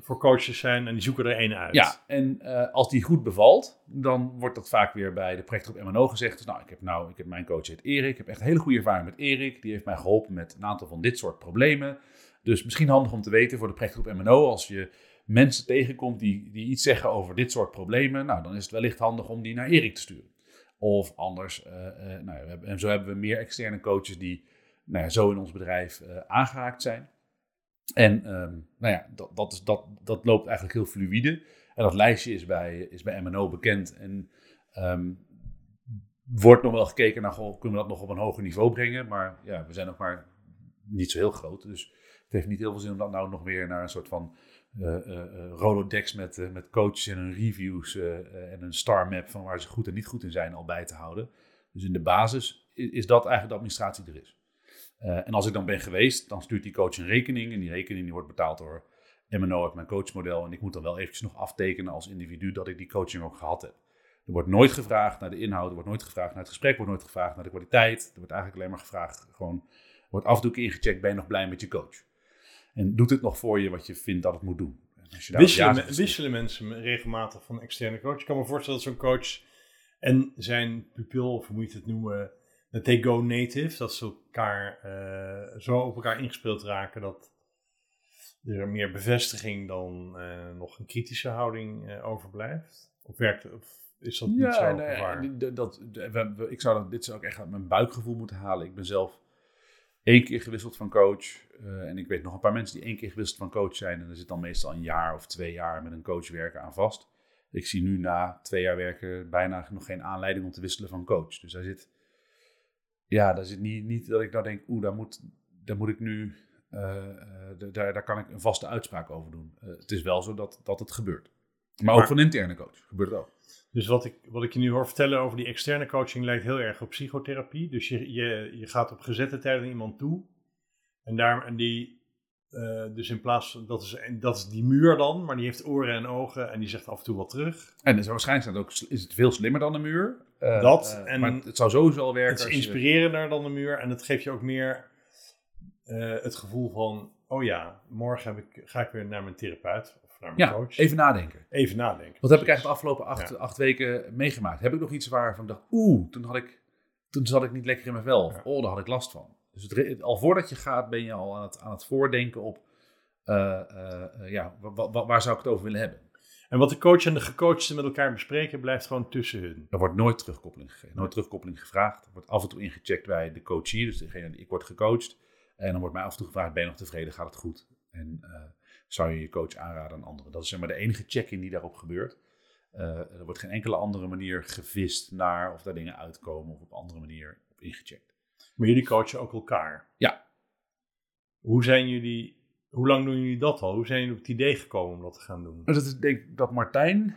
voor coaches zijn en die zoeken er één uit. Ja, en uh, als die goed bevalt, dan wordt dat vaak weer bij de projectgroep MNO gezegd. Dus nou, ik heb nou, ik heb mijn coach heet Erik. Ik heb echt een hele goede ervaring met Erik. Die heeft mij geholpen met een aantal van dit soort problemen. Dus misschien handig om te weten voor de projectgroep MNO, als je mensen tegenkomt die, die iets zeggen over dit soort problemen, nou, dan is het wellicht handig om die naar Erik te sturen. Of anders, uh, uh, nou, we hebben, en zo hebben we meer externe coaches die nou ja, zo in ons bedrijf uh, aangehaakt zijn. En um, nou ja, dat, dat, is, dat, dat loopt eigenlijk heel fluïde. En dat lijstje is bij, is bij MNO bekend. En um, wordt nog wel gekeken naar, goh, kunnen we dat nog op een hoger niveau brengen? Maar ja, we zijn nog maar niet zo heel groot. Dus het heeft niet heel veel zin om dat nou nog weer naar een soort van uh, Rolodex met, met coaches en reviews en een star map van waar ze goed en niet goed in zijn al bij te houden. Dus in de basis is, dat eigenlijk de administratie er is. En als ik dan ben geweest, dan stuurt die coach een rekening. En die rekening die wordt betaald door MNO uit mijn coachmodel. En ik moet dan wel eventjes nog aftekenen als individu dat ik die coaching ook gehad heb. Er wordt nooit gevraagd naar de inhoud, er wordt nooit gevraagd naar het gesprek, er wordt nooit gevraagd naar de kwaliteit. Er wordt eigenlijk alleen maar gevraagd, gewoon, wordt af en toe ingecheckt, ben je nog blij met je coach? En doet het nog voor je wat je vindt dat het moet doen? Wisselen, ja wisselen mensen regelmatig van externe coach? Ik kan me voorstellen dat zo'n coach en zijn pupil, of hoe moet je het noemen, dat they go native, dat ze elkaar uh, zo op elkaar ingespeeld raken dat er meer bevestiging dan uh, nog een kritische houding uh, overblijft? Of werkt of is dat niet ja, zo? Nee, dat, dat, we, ik zou dat, dit zou ook echt uit mijn buikgevoel moeten halen. Ik ben zelf één keer gewisseld van coach. en ik weet nog een paar mensen die één keer gewisseld van coach zijn. En er zit dan meestal een jaar of twee jaar met een coach werken aan vast. Ik zie nu na twee jaar werken bijna nog geen aanleiding om te wisselen van coach. Dus daar zit ja, dat is niet, niet dat ik nou denk, oeh, daar moet, daar moet ik nu, uh, uh, daar, daar kan ik een vaste uitspraak over doen. Het is wel zo dat, dat het gebeurt. Maar, maar ook van interne coach gebeurt het ook. Dus wat ik, wat ik je nu hoor vertellen over die externe coaching lijkt heel erg op psychotherapie. Dus je, je, je gaat op gezette tijd naar iemand toe. En, daar, en die, dus in plaats dat is, dat is die muur dan, maar die heeft oren en ogen en die zegt af en toe wat terug. En dus waarschijnlijk is het, ook, is het veel slimmer dan de muur. Uh, dat. Uh, en maar het zou sowieso al werken. Het is inspirerender dan de muur. En het geeft je ook meer het gevoel van... Oh ja, morgen heb ik, ga ik weer naar mijn therapeut naar mijn ja, coach. even nadenken. Even nadenken. Wat heb ik eigenlijk de afgelopen acht, ja. acht weken meegemaakt? Heb ik nog iets waarvan ik dacht... Oeh, toen, had ik, toen zat ik niet lekker in mijn vel. Of oh, daar had ik last van. Dus het, al voordat je gaat ben je al aan het, aan het voordenken op... ja, waar zou ik het over willen hebben? En wat de coach en de gecoachten met elkaar bespreken, blijft gewoon tussen hun. Er wordt nooit terugkoppeling gegeven, nooit terugkoppeling gevraagd. Er wordt af en toe ingecheckt bij de coachie, dus degene die ik word gecoacht. En dan wordt mij af en toe gevraagd, ben je nog tevreden, gaat het goed? En uh, zou je je coach aanraden aan anderen? Dat is zeg maar de enige check-in die daarop gebeurt. Eh, er wordt geen enkele andere manier gevist naar of daar dingen uitkomen of op andere manier op ingecheckt. Maar jullie coachen ook elkaar? Ja. Hoe zijn jullie, hoe lang doen jullie dat al? Hoe zijn jullie op het idee gekomen om dat te gaan doen? Dat is denk ik dat Martijn,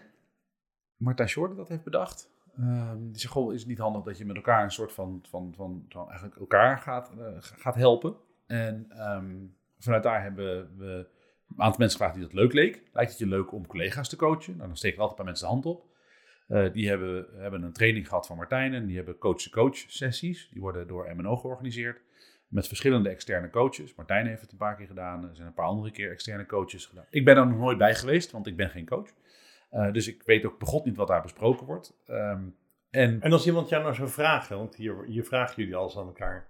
Martijn Short dat heeft bedacht. Ehm, die zegt, goh, is het niet handig dat je met elkaar een soort van, van, van, van eigenlijk elkaar gaat, eh, gaat helpen. En ehm, vanuit daar hebben we een aantal mensen gevraagd die dat leuk leek. Lijkt het je leuk om collega's te coachen? Nou, dan steken altijd een paar mensen de hand op. Eh, die hebben, hebben een training gehad van Martijn en die hebben coach-to-coach sessies. Die worden door MNO georganiseerd met verschillende externe coaches. Martijn heeft het een paar keer gedaan. Er zijn een paar andere keer externe coaches gedaan. Ik ben er nog nooit bij geweest, want ik ben geen coach. Uh, dus ik weet ook begot niet wat daar besproken wordt. Um, en, en als iemand jou nou zou vragen, want hier, hier vragen jullie alles aan elkaar.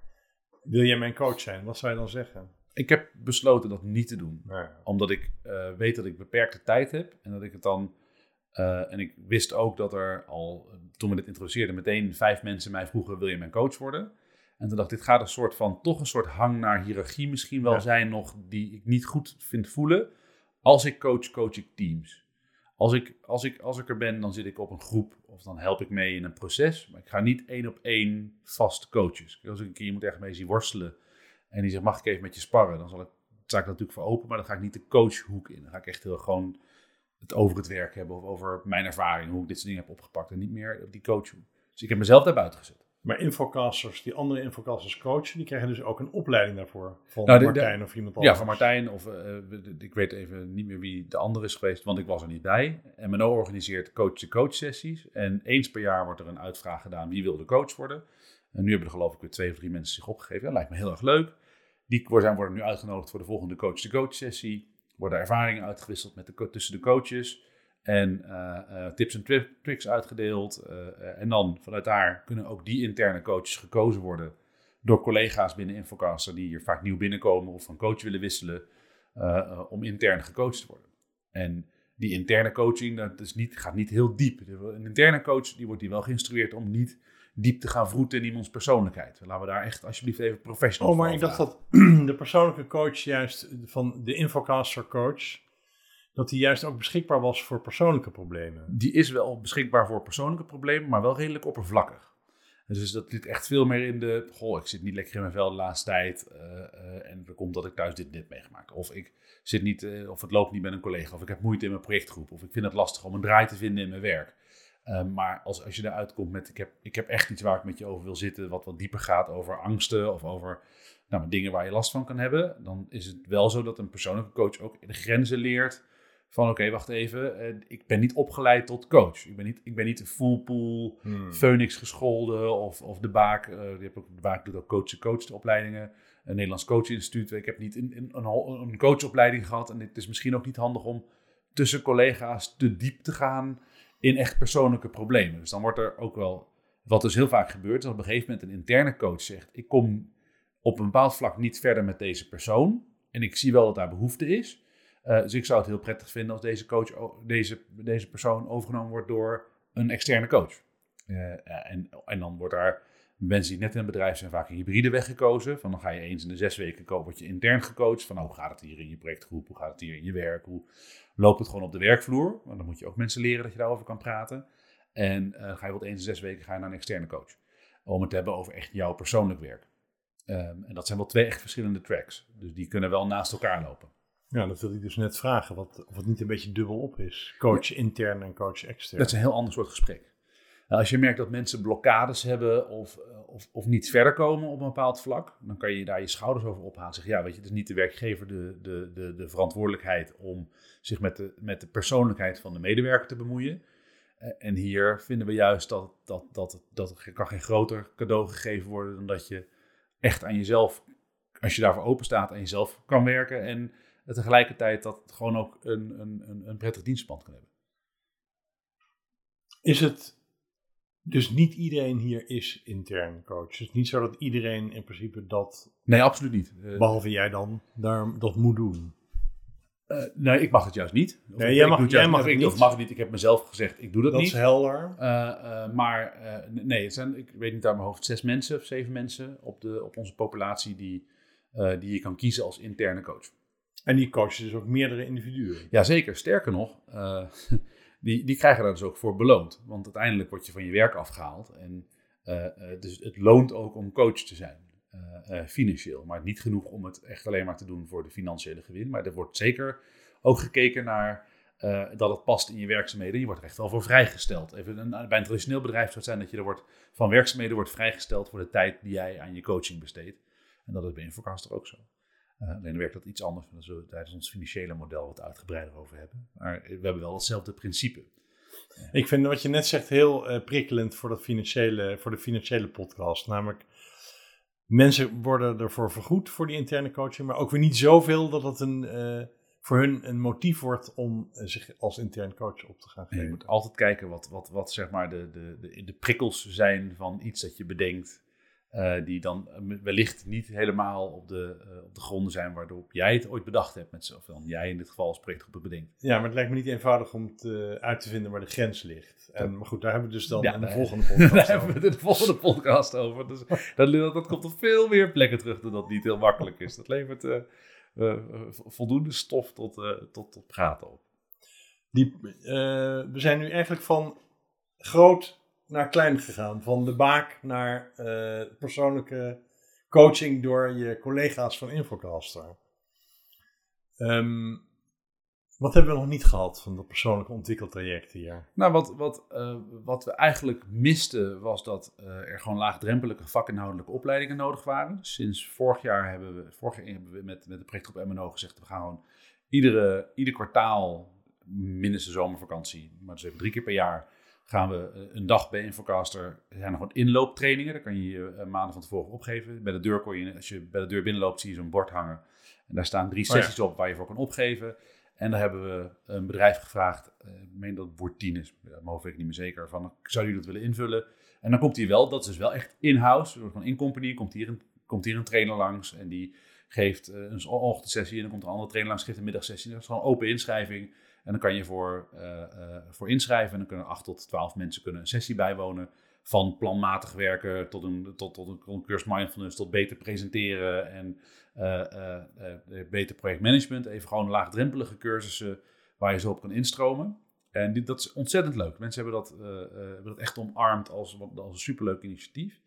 Wil jij mijn coach zijn? Wat zou je dan zeggen? Ik heb besloten dat niet te doen. Omdat ik uh, weet dat ik beperkte tijd heb. En dat ik het dan... Uh, en ik wist ook dat er al, toen we dit introduceerden, meteen vijf mensen mij vroegen, wil je mijn coach worden? En toen dacht ik, dit gaat een soort van, toch een soort hang naar hiërarchie misschien wel Ja. zijn nog, die ik niet goed vind voelen. Als ik coach, coach ik teams. Als ik, als, ik, als ik er ben, dan zit ik op een groep of dan help ik mee in een proces. Maar ik ga niet één op één vast coaches. Als ik een keer iemand ergens mee zie worstelen en die zegt, mag ik even met je sparren? Dan zal ik, sta ik natuurlijk voor open, maar dan ga ik niet de coachhoek in. Dan ga ik echt heel gewoon het over het werk hebben of over mijn ervaring, hoe ik dit soort dingen heb opgepakt en niet meer op die coachhoek. Dus ik heb mezelf daar buiten gezet. Maar infocasters, die andere infocasters coachen, die krijgen dus ook een opleiding daarvoor. Van Nou, de- Martijn of iemand anders. Ja, van Martijn of eh, ik weet even niet meer wie de andere is geweest, want ik was er niet bij. MNO organiseert coach-to-coach sessies en eens per jaar wordt er een uitvraag gedaan wie wil de coach worden. En nu hebben er geloof ik weer twee of drie mensen zich opgegeven. Dat lijkt me heel erg leuk. Die worden worden nu uitgenodigd voor de volgende coach-to-coach sessie. Worden ervaringen uitgewisseld met de, tussen de coaches. En eh, eh, tips en tri- tricks uitgedeeld. eh, en dan vanuit daar kunnen ook die interne coaches gekozen worden door collega's binnen Infocaster die hier vaak nieuw binnenkomen of van coach willen wisselen, om intern gecoacht te worden. En die interne coaching dat is niet, gaat niet heel diep. Een interne coach die wordt die wel geïnstrueerd om niet diep te gaan vroeten in iemands persoonlijkheid. Laten we daar echt alsjeblieft even professional Oh, maar ik dacht dat de persoonlijke coach juist van de infocaster coach, dat die juist ook beschikbaar was voor persoonlijke problemen. Die is wel beschikbaar voor persoonlijke problemen, maar wel redelijk oppervlakkig. Dus dat zit echt veel meer in de. Goh, ik zit niet lekker in mijn vel de laatste tijd. eh, eh, en dat komt dat ik thuis dit net meegemaakt. Of ik zit niet, eh, of het loopt niet met een collega. Of ik heb moeite in mijn projectgroep. Of ik vind het lastig om een draai te vinden in mijn werk. Eh, maar als, als je eruit komt met: ik heb, ik heb echt iets waar ik met je over wil zitten. wat wat dieper gaat over angsten. of over nou, dingen waar je last van kan hebben. dan is het wel zo dat een persoonlijke coach ook de grenzen leert van oké, wacht even, eh, ik ben niet opgeleid tot coach. Ik ben niet, ik ben niet een full pool, Hmm. Phoenix gescholden of, of de Baak. die heb ook, de Baak doet ook coach-to-coach de opleidingen. Een Nederlands Coachinstituut. Ik heb niet een, een coachopleiding gehad. En het is misschien ook niet handig om tussen collega's te diep te gaan in echt persoonlijke problemen. Dus dan wordt er ook wel, wat dus heel vaak gebeurt, is dat op een gegeven moment een interne coach zegt, ik kom op een bepaald vlak niet verder met deze persoon. En ik zie wel dat daar behoefte is. Uh, dus ik zou het heel prettig vinden als deze, coach, deze, deze persoon overgenomen wordt door een externe coach. Uh, en, en dan wordt daar, mensen die net in het bedrijf zijn, vaak een hybride weg gekozen. Van dan ga je eens in de zes weken word je intern gecoacht. Van hoe gaat het hier in je projectgroep? Hoe gaat het hier in je werk? Hoe loopt het gewoon op de werkvloer? Want dan moet je ook mensen leren dat je daarover kan praten. En uh, ga je wat eens in zes weken ga je naar een externe coach. Om het te hebben over echt jouw persoonlijk werk. Um, en dat zijn wel twee echt verschillende tracks. Dus die kunnen wel naast elkaar lopen. Ja, dat wil ik dus net vragen. Wat, of het niet een beetje dubbel op is. Coach ja. intern en coach extern. Dat is een heel ander soort gesprek. Nou, als je merkt dat mensen blokkades hebben of, of, of niet verder komen op een bepaald vlak, dan kan je daar je schouders over ophalen. Zeg, ja, weet je, het is niet de werkgever de, de, de, de verantwoordelijkheid om zich met de, met de persoonlijkheid van de medewerker te bemoeien. En hier vinden we juist dat, dat, dat, dat er kan geen groter cadeau gegeven worden dan dat je echt aan jezelf, als je daarvoor open staat, aan jezelf kan werken. En tegelijkertijd dat gewoon ook een, een, een prettig dienstpand kan hebben. Is het dus niet iedereen hier is intern coach? Het is niet zo dat iedereen in principe dat... Nee, absoluut niet. Uh, behalve jij dan, daar, dat moet doen. Uh, nee, ik mag het juist niet. Of nee, jij mag, jij mag het ik, niet. Of mag het niet. Ik heb mezelf gezegd, ik doe dat, dat niet. Dat is helder. Uh, maar nee, het zijn, ik weet niet uit mijn hoofd, zes mensen of zeven mensen op, de, op onze populatie die, die je kan kiezen als interne coach. En die coachen dus ook meerdere individuen. Jazeker, sterker nog, uh, die, die krijgen daar dus ook voor beloond. Want uiteindelijk word je van je werk afgehaald. En uh, dus het loont ook om coach te zijn, uh, financieel. Maar niet genoeg om het echt alleen maar te doen voor de financiële gewin. Maar er wordt zeker ook gekeken naar dat het past in je werkzaamheden. Je wordt er echt wel voor vrijgesteld. Even bij een traditioneel bedrijf zou het zijn dat je er wordt, van werkzaamheden wordt vrijgesteld voor de tijd die jij aan je coaching besteedt. En dat is bij Infocaster ook zo. Uh, alleen werkt dat iets anders. Daar zullen we tijdens ons financiële model wat uitgebreider over hebben. Maar we hebben wel hetzelfde principe. Ik vind wat je net zegt heel uh, prikkelend voor, dat financiële, voor de financiële podcast. Namelijk, mensen worden ervoor vergoed voor die interne coaching, maar ook weer niet zoveel dat het een, uh, voor hun een motief wordt om zich als intern coach op te gaan geven. je moet altijd kijken wat, wat, wat zeg maar de, de, de, de prikkels zijn van iets dat je bedenkt. Uh, die dan wellicht niet helemaal op de, uh, op de gronden zijn waarop jij het ooit bedacht hebt. Met of dan jij in dit geval als projectgroep het bedenkt. Ja, maar het lijkt me niet eenvoudig om te, uit te vinden waar de grens ligt. En, maar goed, daar hebben we dus dan ja, in de volgende podcast Daar hebben we de volgende podcast over. Dus dat, dat, komt op veel meer plekken terug dan dat niet heel makkelijk is. Dat levert uh, voldoende stof tot, tot, tot praten op. Die, we zijn nu eigenlijk van groot naar klein gegaan. Van de baak naar uh, persoonlijke coaching door je collega's van Infocaster. Um, wat hebben we nog niet gehad van dat persoonlijke ontwikkeltraject hier? Nou, wat, wat, uh, wat we eigenlijk misten was dat uh, er gewoon laagdrempelige vakinhoudelijke opleidingen nodig waren. Sinds vorig jaar hebben we, vorig jaar hebben we met, met de projectgroep MNO gezegd, we gaan iedere, ieder kwartaal, minstens de zomervakantie, maar dus even drie keer per jaar, gaan we eh, een dag bij Infocaster. Er zijn nog wat inlooptrainingen. Daar kan je je eh, maanden van tevoren opgeven. Bij de deur kon je, als je bij de deur binnenloopt, zie je zo'n bord hangen. En daar staan drie sessies op waar je voor kan opgeven. En daar hebben we een bedrijf gevraagd, eh, ik meen dat het Bortien is, mijn hoofd weet ik niet meer zeker, van zou jullie dat willen invullen? En dan komt hij wel, dat is dus wel echt in-house, van in-company, komt hier, een, komt hier een trainer langs en die geeft een ochtendsessie en dan komt een andere trainer langs, geeft een middagsessie. Dat is gewoon open inschrijving. En dan kan je voor, uh, uh, voor inschrijven en dan kunnen 8 tot 12 mensen kunnen een sessie bijwonen. Van planmatig werken tot een, tot, tot een cursus mindfulness, tot beter presenteren en uh, beter projectmanagement. Even gewoon laagdrempelige cursussen waar je zo op kan instromen. En dat is ontzettend leuk. Mensen hebben dat, hebben dat echt omarmd als, als een superleuk initiatief.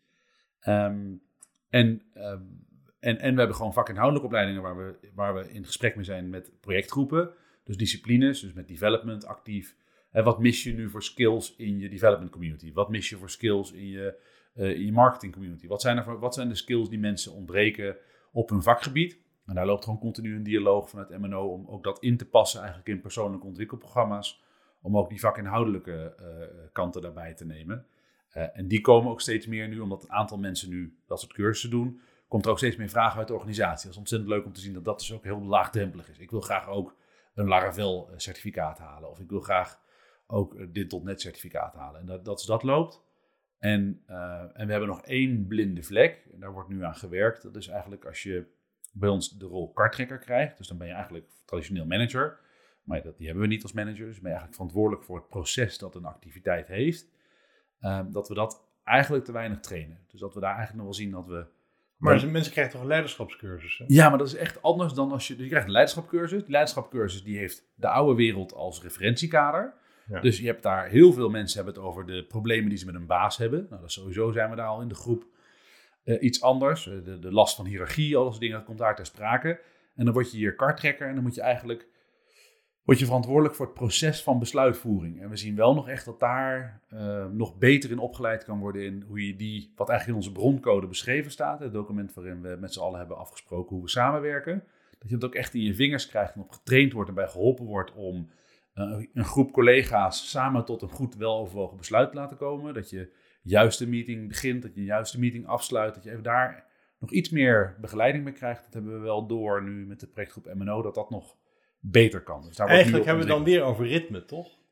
Um, en, um, en, en we hebben gewoon vakinhoudelijke opleidingen waar we, waar we in gesprek mee zijn met projectgroepen. Dus disciplines, dus met development actief. En wat mis je nu voor skills in je development community? Wat mis je voor skills in je, uh, in je marketing community? Wat zijn, er voor, wat zijn de skills die mensen ontbreken op hun vakgebied? En daar loopt gewoon continu een dialoog vanuit MNO om ook dat in te passen eigenlijk in persoonlijke ontwikkelprogramma's. Om ook die vakinhoudelijke uh, kanten daarbij te nemen. Uh, en die komen ook steeds meer nu, omdat een aantal mensen nu dat soort cursussen doen. Komt er ook steeds meer vragen uit de organisatie. Dat is ontzettend leuk om te zien dat dat dus ook heel laagdrempelig is. Ik wil graag ook een Laravel eh, certificaat halen. Of ik wil graag ook eh, dit .NET certificaat halen. En dat, dat, dat loopt. En, uh, en we hebben nog één blinde vlek. En daar wordt nu aan gewerkt. Dat is eigenlijk als je bij ons de rol karttrekker krijgt. Dus dan ben je eigenlijk traditioneel manager. Maar dat, die hebben we niet als manager. Dus ben je eigenlijk verantwoordelijk voor het proces dat een activiteit heeft. Uh, dat we dat eigenlijk te weinig trainen. Dus dat we daar eigenlijk nog wel zien dat we maar mensen krijgen toch een leiderschapscursus? Hè? Ja, maar dat is echt anders dan als je... Je krijgt een leiderschapscursus. Die leiderschapscursus die heeft de oude wereld als referentiekader. Ja. Dus je hebt daar heel veel mensen hebben het over de problemen die ze met een baas hebben. Nou, dat sowieso zijn we daar al in de groep uh, iets anders. Uh, de, de, last van hiërarchie, al dat dingen, dat komt daar ter sprake. En dan word je hier karttrekker en dan moet je eigenlijk word je verantwoordelijk voor het proces van besluitvoering. En we zien wel nog echt dat daar uh, nog beter in opgeleid kan worden in hoe je die, wat eigenlijk in onze broncode beschreven staat, het document waarin we met z'n allen hebben afgesproken hoe we samenwerken, dat je het ook echt in je vingers krijgt en op getraind wordt en bij geholpen wordt om uh, een groep collega's samen tot een goed weloverwogen besluit te laten komen. Dat je juiste meeting begint, dat je een juiste meeting afsluit, dat je even daar nog iets meer begeleiding mee krijgt. Dat hebben we wel door nu met de projectgroep MNO, dat dat nog beter kan. Dus daar Eigenlijk hebben we het dan weer over ritme, toch?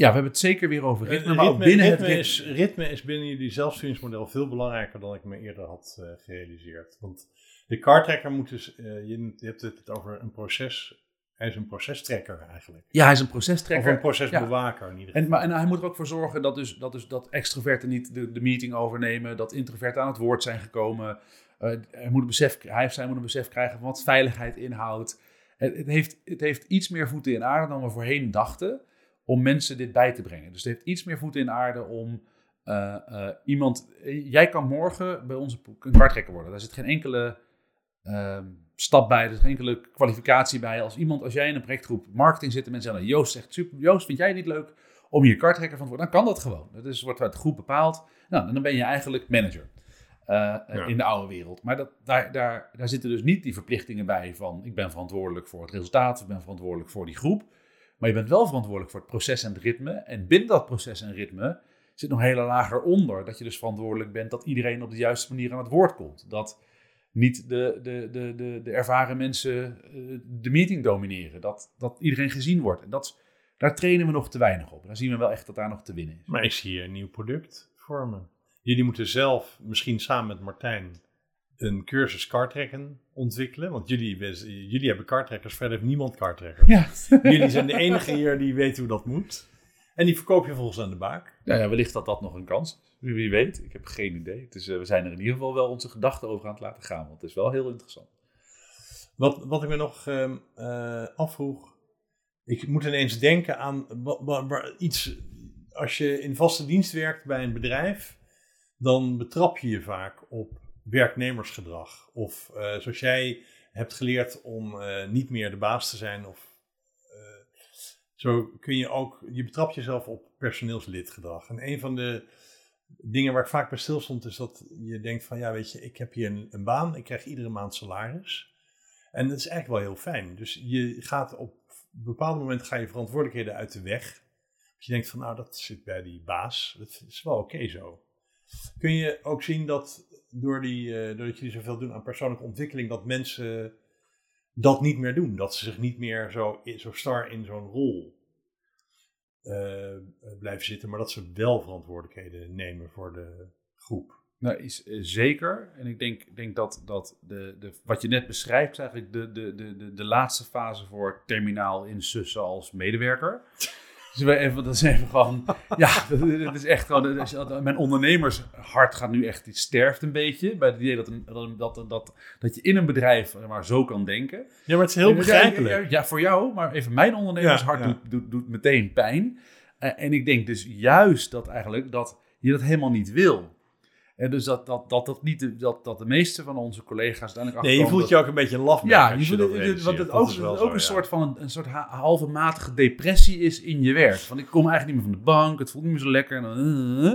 Ja, we hebben het zeker weer over ritme. maar binnen ritme, het Is, ritme is binnen jullie zelfsturingsmodel veel belangrijker dan ik me eerder had uh, gerealiseerd. Want de cartracker moet dus, uh, je, je, hebt het over een proces. Hij is een procestrekker eigenlijk. Ja, hij is een procestrekker. Of een procesbewaker ja. in ieder geval. En, maar, en hij moet er ook voor zorgen dat, dus, dat, dus, dat extroverten niet de, de meeting overnemen. Dat introverten aan het woord zijn gekomen. Uh, hij, moet een besef, hij of zij moet een besef krijgen van wat veiligheid inhoudt. Het, heeft, het heeft iets meer voeten in aarde dan we voorheen dachten. om mensen dit bij te brengen. Dus het heeft iets meer voet in de aarde om eh, eh, iemand... Jij kan morgen bij onze een karttrekker worden. Daar zit geen enkele ehm, stap bij, er is geen enkele kwalificatie bij. Als iemand, als jij in een projectgroep marketing zit en mensen zeggen... Joost zegt, super, Joost, vind jij niet leuk om hier karttrekker van te worden? Dan kan dat gewoon. Dat is, wordt uit de groep bepaald. Nou, en dan ben je eigenlijk manager. Eh, in de oude wereld. Maar dat, daar, daar, daar zitten dus niet die verplichtingen bij van ik ben verantwoordelijk voor het resultaat, ik ben verantwoordelijk voor die groep. Maar je bent wel verantwoordelijk voor het proces en het ritme. En binnen dat proces en ritme zit nog hele lager onder. Dat je dus verantwoordelijk bent dat iedereen op de juiste manier aan het woord komt. Dat niet de, de, de, de, de ervaren mensen eh, de meeting domineren. Dat, dat iedereen gezien wordt. En dat, is- daar trainen we nog te weinig op. Daar zien we wel echt dat daar nog te winnen is. Maar ik zie hier een nieuw product vormen. Jullie moeten zelf, misschien samen met Martijn, een cursus kartrekken ontwikkelen. Want jullie, jullie hebben kartrekkers, verder heeft niemand kartrekkers. Ja. Jullie zijn de enige hier die weet hoe dat moet. En die verkoop je volgens aan de baak. Nou ja, wellicht dat dat nog een kans is. Wie, wie weet, ik heb geen idee. Eh, we zijn er in ieder geval wel onze gedachten over aan het laten gaan. Want het is wel heel interessant. Wat, wat ik me nog ehm, eh, afvroeg. Ik moet ineens denken aan iets. Als je in vaste dienst werkt bij een bedrijf, dan betrap je je vaak op werknemersgedrag. Of eh, zoals jij hebt geleerd om eh, niet meer de baas te zijn. Of, eh, zo kun je ook, je betrapt jezelf op personeelslidgedrag. En een van de dingen waar ik vaak bij stil stond, is dat je denkt van ja, weet je, ik heb hier een, een baan, ik krijg iedere maand salaris. En dat is eigenlijk wel heel fijn. Dus je gaat op een bepaald moment ga je verantwoordelijkheden uit de weg. Als je denkt van nou, dat zit bij die baas. Dat is wel oké zo. Kun je ook zien dat door die, eh, doordat jullie zoveel doen aan persoonlijke ontwikkeling, dat mensen dat niet meer doen. Dat ze zich niet meer zo, zo star in zo'n rol eh, blijven zitten, maar dat ze wel verantwoordelijkheden nemen voor de groep. Nou, is eh, zeker. En ik denk, denk dat, dat de, de, wat je net beschrijft, eigenlijk de, de, de, de, de laatste fase voor terminaal insussen als medewerker. Dus we even, dat is even gewoon, ja, dat, is echt gewoon, is- mijn ondernemershart gaat nu echt, die sterft een beetje. Bij het idee dat, een- dat, dat, dat, dat je in een bedrijf maar zo kan denken. Ja, maar het is heel begrijpelijk. Ja, voor jou, maar even mijn ondernemershart Ja, ja. Doet, doet, doet meteen pijn. Eh, en ik denk dus juist dat eigenlijk dat je dat helemaal niet wil. En dus dat, dat, dat, dat, niet de, dat, dat de meeste van onze collega's uiteindelijk Nee, je voelt je ook een beetje lafmerk ja, je voelt het, want het ook, Dat is wel ook zo, een soort van een, een soort ha- halve matige depressie is in je werk. Van ik kom eigenlijk niet meer van de bank, het voelt niet meer zo lekker. En, dan, eh,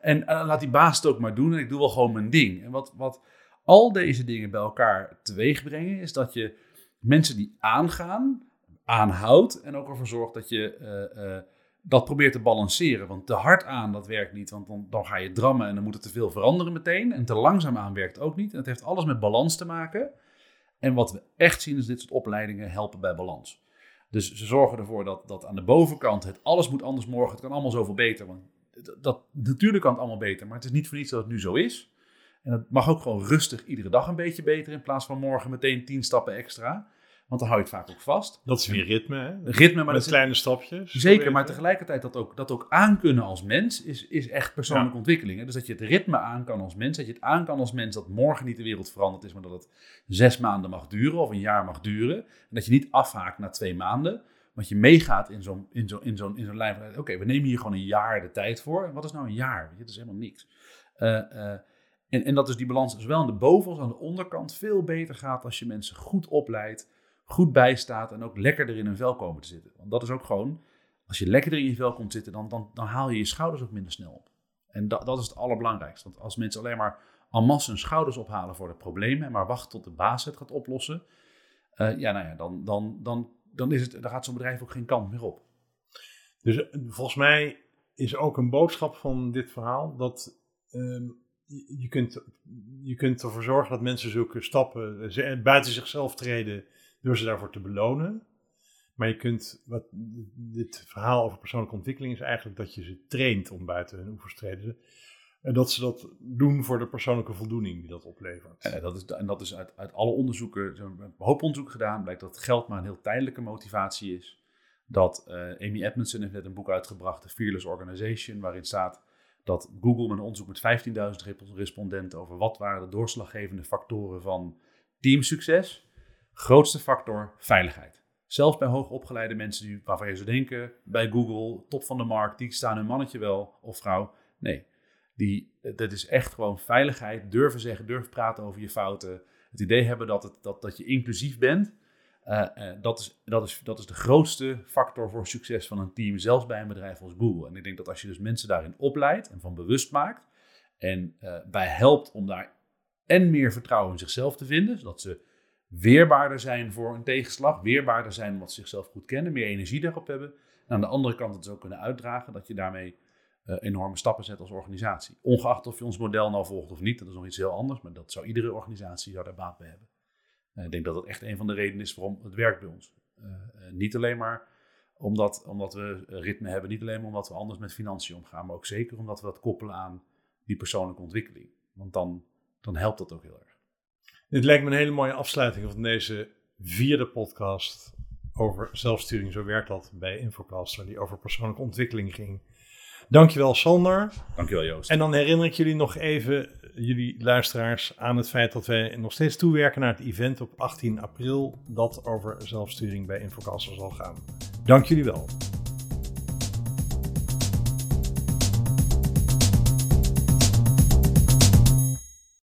en eh, laat die baas het ook maar doen en ik doe wel gewoon mijn ding. En wat, wat al deze dingen bij elkaar teweeg brengen, is dat je mensen die aangaan, aanhoudt en ook ervoor zorgt dat je eh, eh, dat probeert te balanceren. Want te hard aan, dat werkt niet, want dan, dan ga je drammen en dan moet het te veel veranderen meteen. En te langzaam aan werkt ook niet. En het heeft alles met balans te maken. En wat we echt zien is dit soort opleidingen helpen bij balans. Dus ze zorgen ervoor dat, dat aan de bovenkant het alles moet anders morgen. Het kan allemaal zoveel beter. Want dat, natuurlijk kan het allemaal beter, maar het is niet voor niets dat het nu zo is. En het mag ook gewoon rustig iedere dag een beetje beter in plaats van morgen meteen tien stappen extra. Want dan hou je het vaak ook vast. Dat is weer ritme, hè? Ritme, maar Met is kleine stapjes. Zeker, maar tegelijkertijd dat ook, dat ook aankunnen als mens is, is echt persoonlijke Ja. ontwikkeling. Hè? Dus dat je het ritme aan kan als mens, dat je het aan kan als mens dat morgen niet de wereld veranderd is, maar dat het zes maanden mag duren of een jaar mag duren. En dat je niet afhaakt na twee maanden, want je meegaat in zo'n in zo'n in zo'n in zo'n lijn van, oké, we nemen hier gewoon een jaar de tijd voor. En wat is nou een jaar? Dat is helemaal niks. Eh, eh, en, en dat is die balans zowel aan de boven als aan de onderkant veel beter gaat als je mensen goed opleidt, goed bijstaat en ook lekkerder in hun vel komen te zitten. Want dat is ook gewoon, als je lekkerder in je vel komt zitten, dan, dan, dan haal je je schouders ook minder snel op. En dat, dat is het allerbelangrijkste. Want als mensen alleen maar en masse hun schouders ophalen voor de problemen en maar wachten tot de baas het gaat oplossen, eh, ja, nou ja, dan, dan, dan, dan, is het, dan gaat zo'n bedrijf ook geen kant meer op. Dus eh, volgens mij is ook een boodschap van dit verhaal dat ehm, je, kunt, je kunt ervoor zorgen dat mensen zulke stappen eh, buiten zichzelf treden door ze daarvoor te belonen. Maar je kunt, wat dit verhaal over persoonlijke ontwikkeling is eigenlijk dat je ze traint om buiten hun oevers te treden. En dat ze dat doen voor de persoonlijke voldoening die dat oplevert. En dat is, en dat is uit, uit alle onderzoeken, er een hoop onderzoek gedaan, blijkt dat geld maar een heel tijdelijke motivatie is. Dat eh, Amy Edmondson heeft net een boek uitgebracht, The Fearless Organization, waarin staat dat Google met een onderzoek met 15.000 rep- respondenten over wat waren de doorslaggevende factoren van teamsucces. Grootste factor veiligheid. Zelfs bij hoogopgeleide mensen die, waarvan je zou denken, bij Google, top van de markt, die staan hun mannetje wel of vrouw. Nee, die, dat is echt gewoon veiligheid, durven zeggen, durven praten over je fouten. Het idee hebben dat, het, dat, dat je inclusief bent. Uh, dat, is, dat, is, dat is de grootste factor voor succes van een team, zelfs bij een bedrijf als Google. En ik denk dat als je dus mensen daarin opleidt en van bewust maakt en bij helpt om daar en meer vertrouwen in zichzelf te vinden, zodat ze weerbaarder zijn voor een tegenslag, weerbaarder zijn omdat ze zichzelf goed kennen, meer energie daarop hebben. En aan de andere kant het ook kunnen uitdragen, dat je daarmee uh, enorme stappen zet als organisatie. Ongeacht of je ons model nou volgt of niet, dat is nog iets heel anders, maar dat zou iedere organisatie daar baat bij hebben. Uh, ik denk dat dat echt een van de redenen is waarom het werkt bij ons. Uh, niet alleen maar omdat, omdat we ritme hebben, niet alleen maar omdat we anders met financiën omgaan, maar ook zeker omdat we dat koppelen aan die persoonlijke ontwikkeling. Want dan, dan helpt dat ook heel erg. Dit lijkt me een hele mooie afsluiting van deze vierde podcast over zelfsturing. Zo werkt dat bij Infocaster, die over persoonlijke ontwikkeling ging. Dankjewel Sander. Dankjewel Joost. En dan herinner ik jullie nog even, jullie luisteraars, aan het feit dat wij nog steeds toewerken naar het event op 18 april dat over zelfsturing bij Infocaster zal gaan. Dank jullie wel.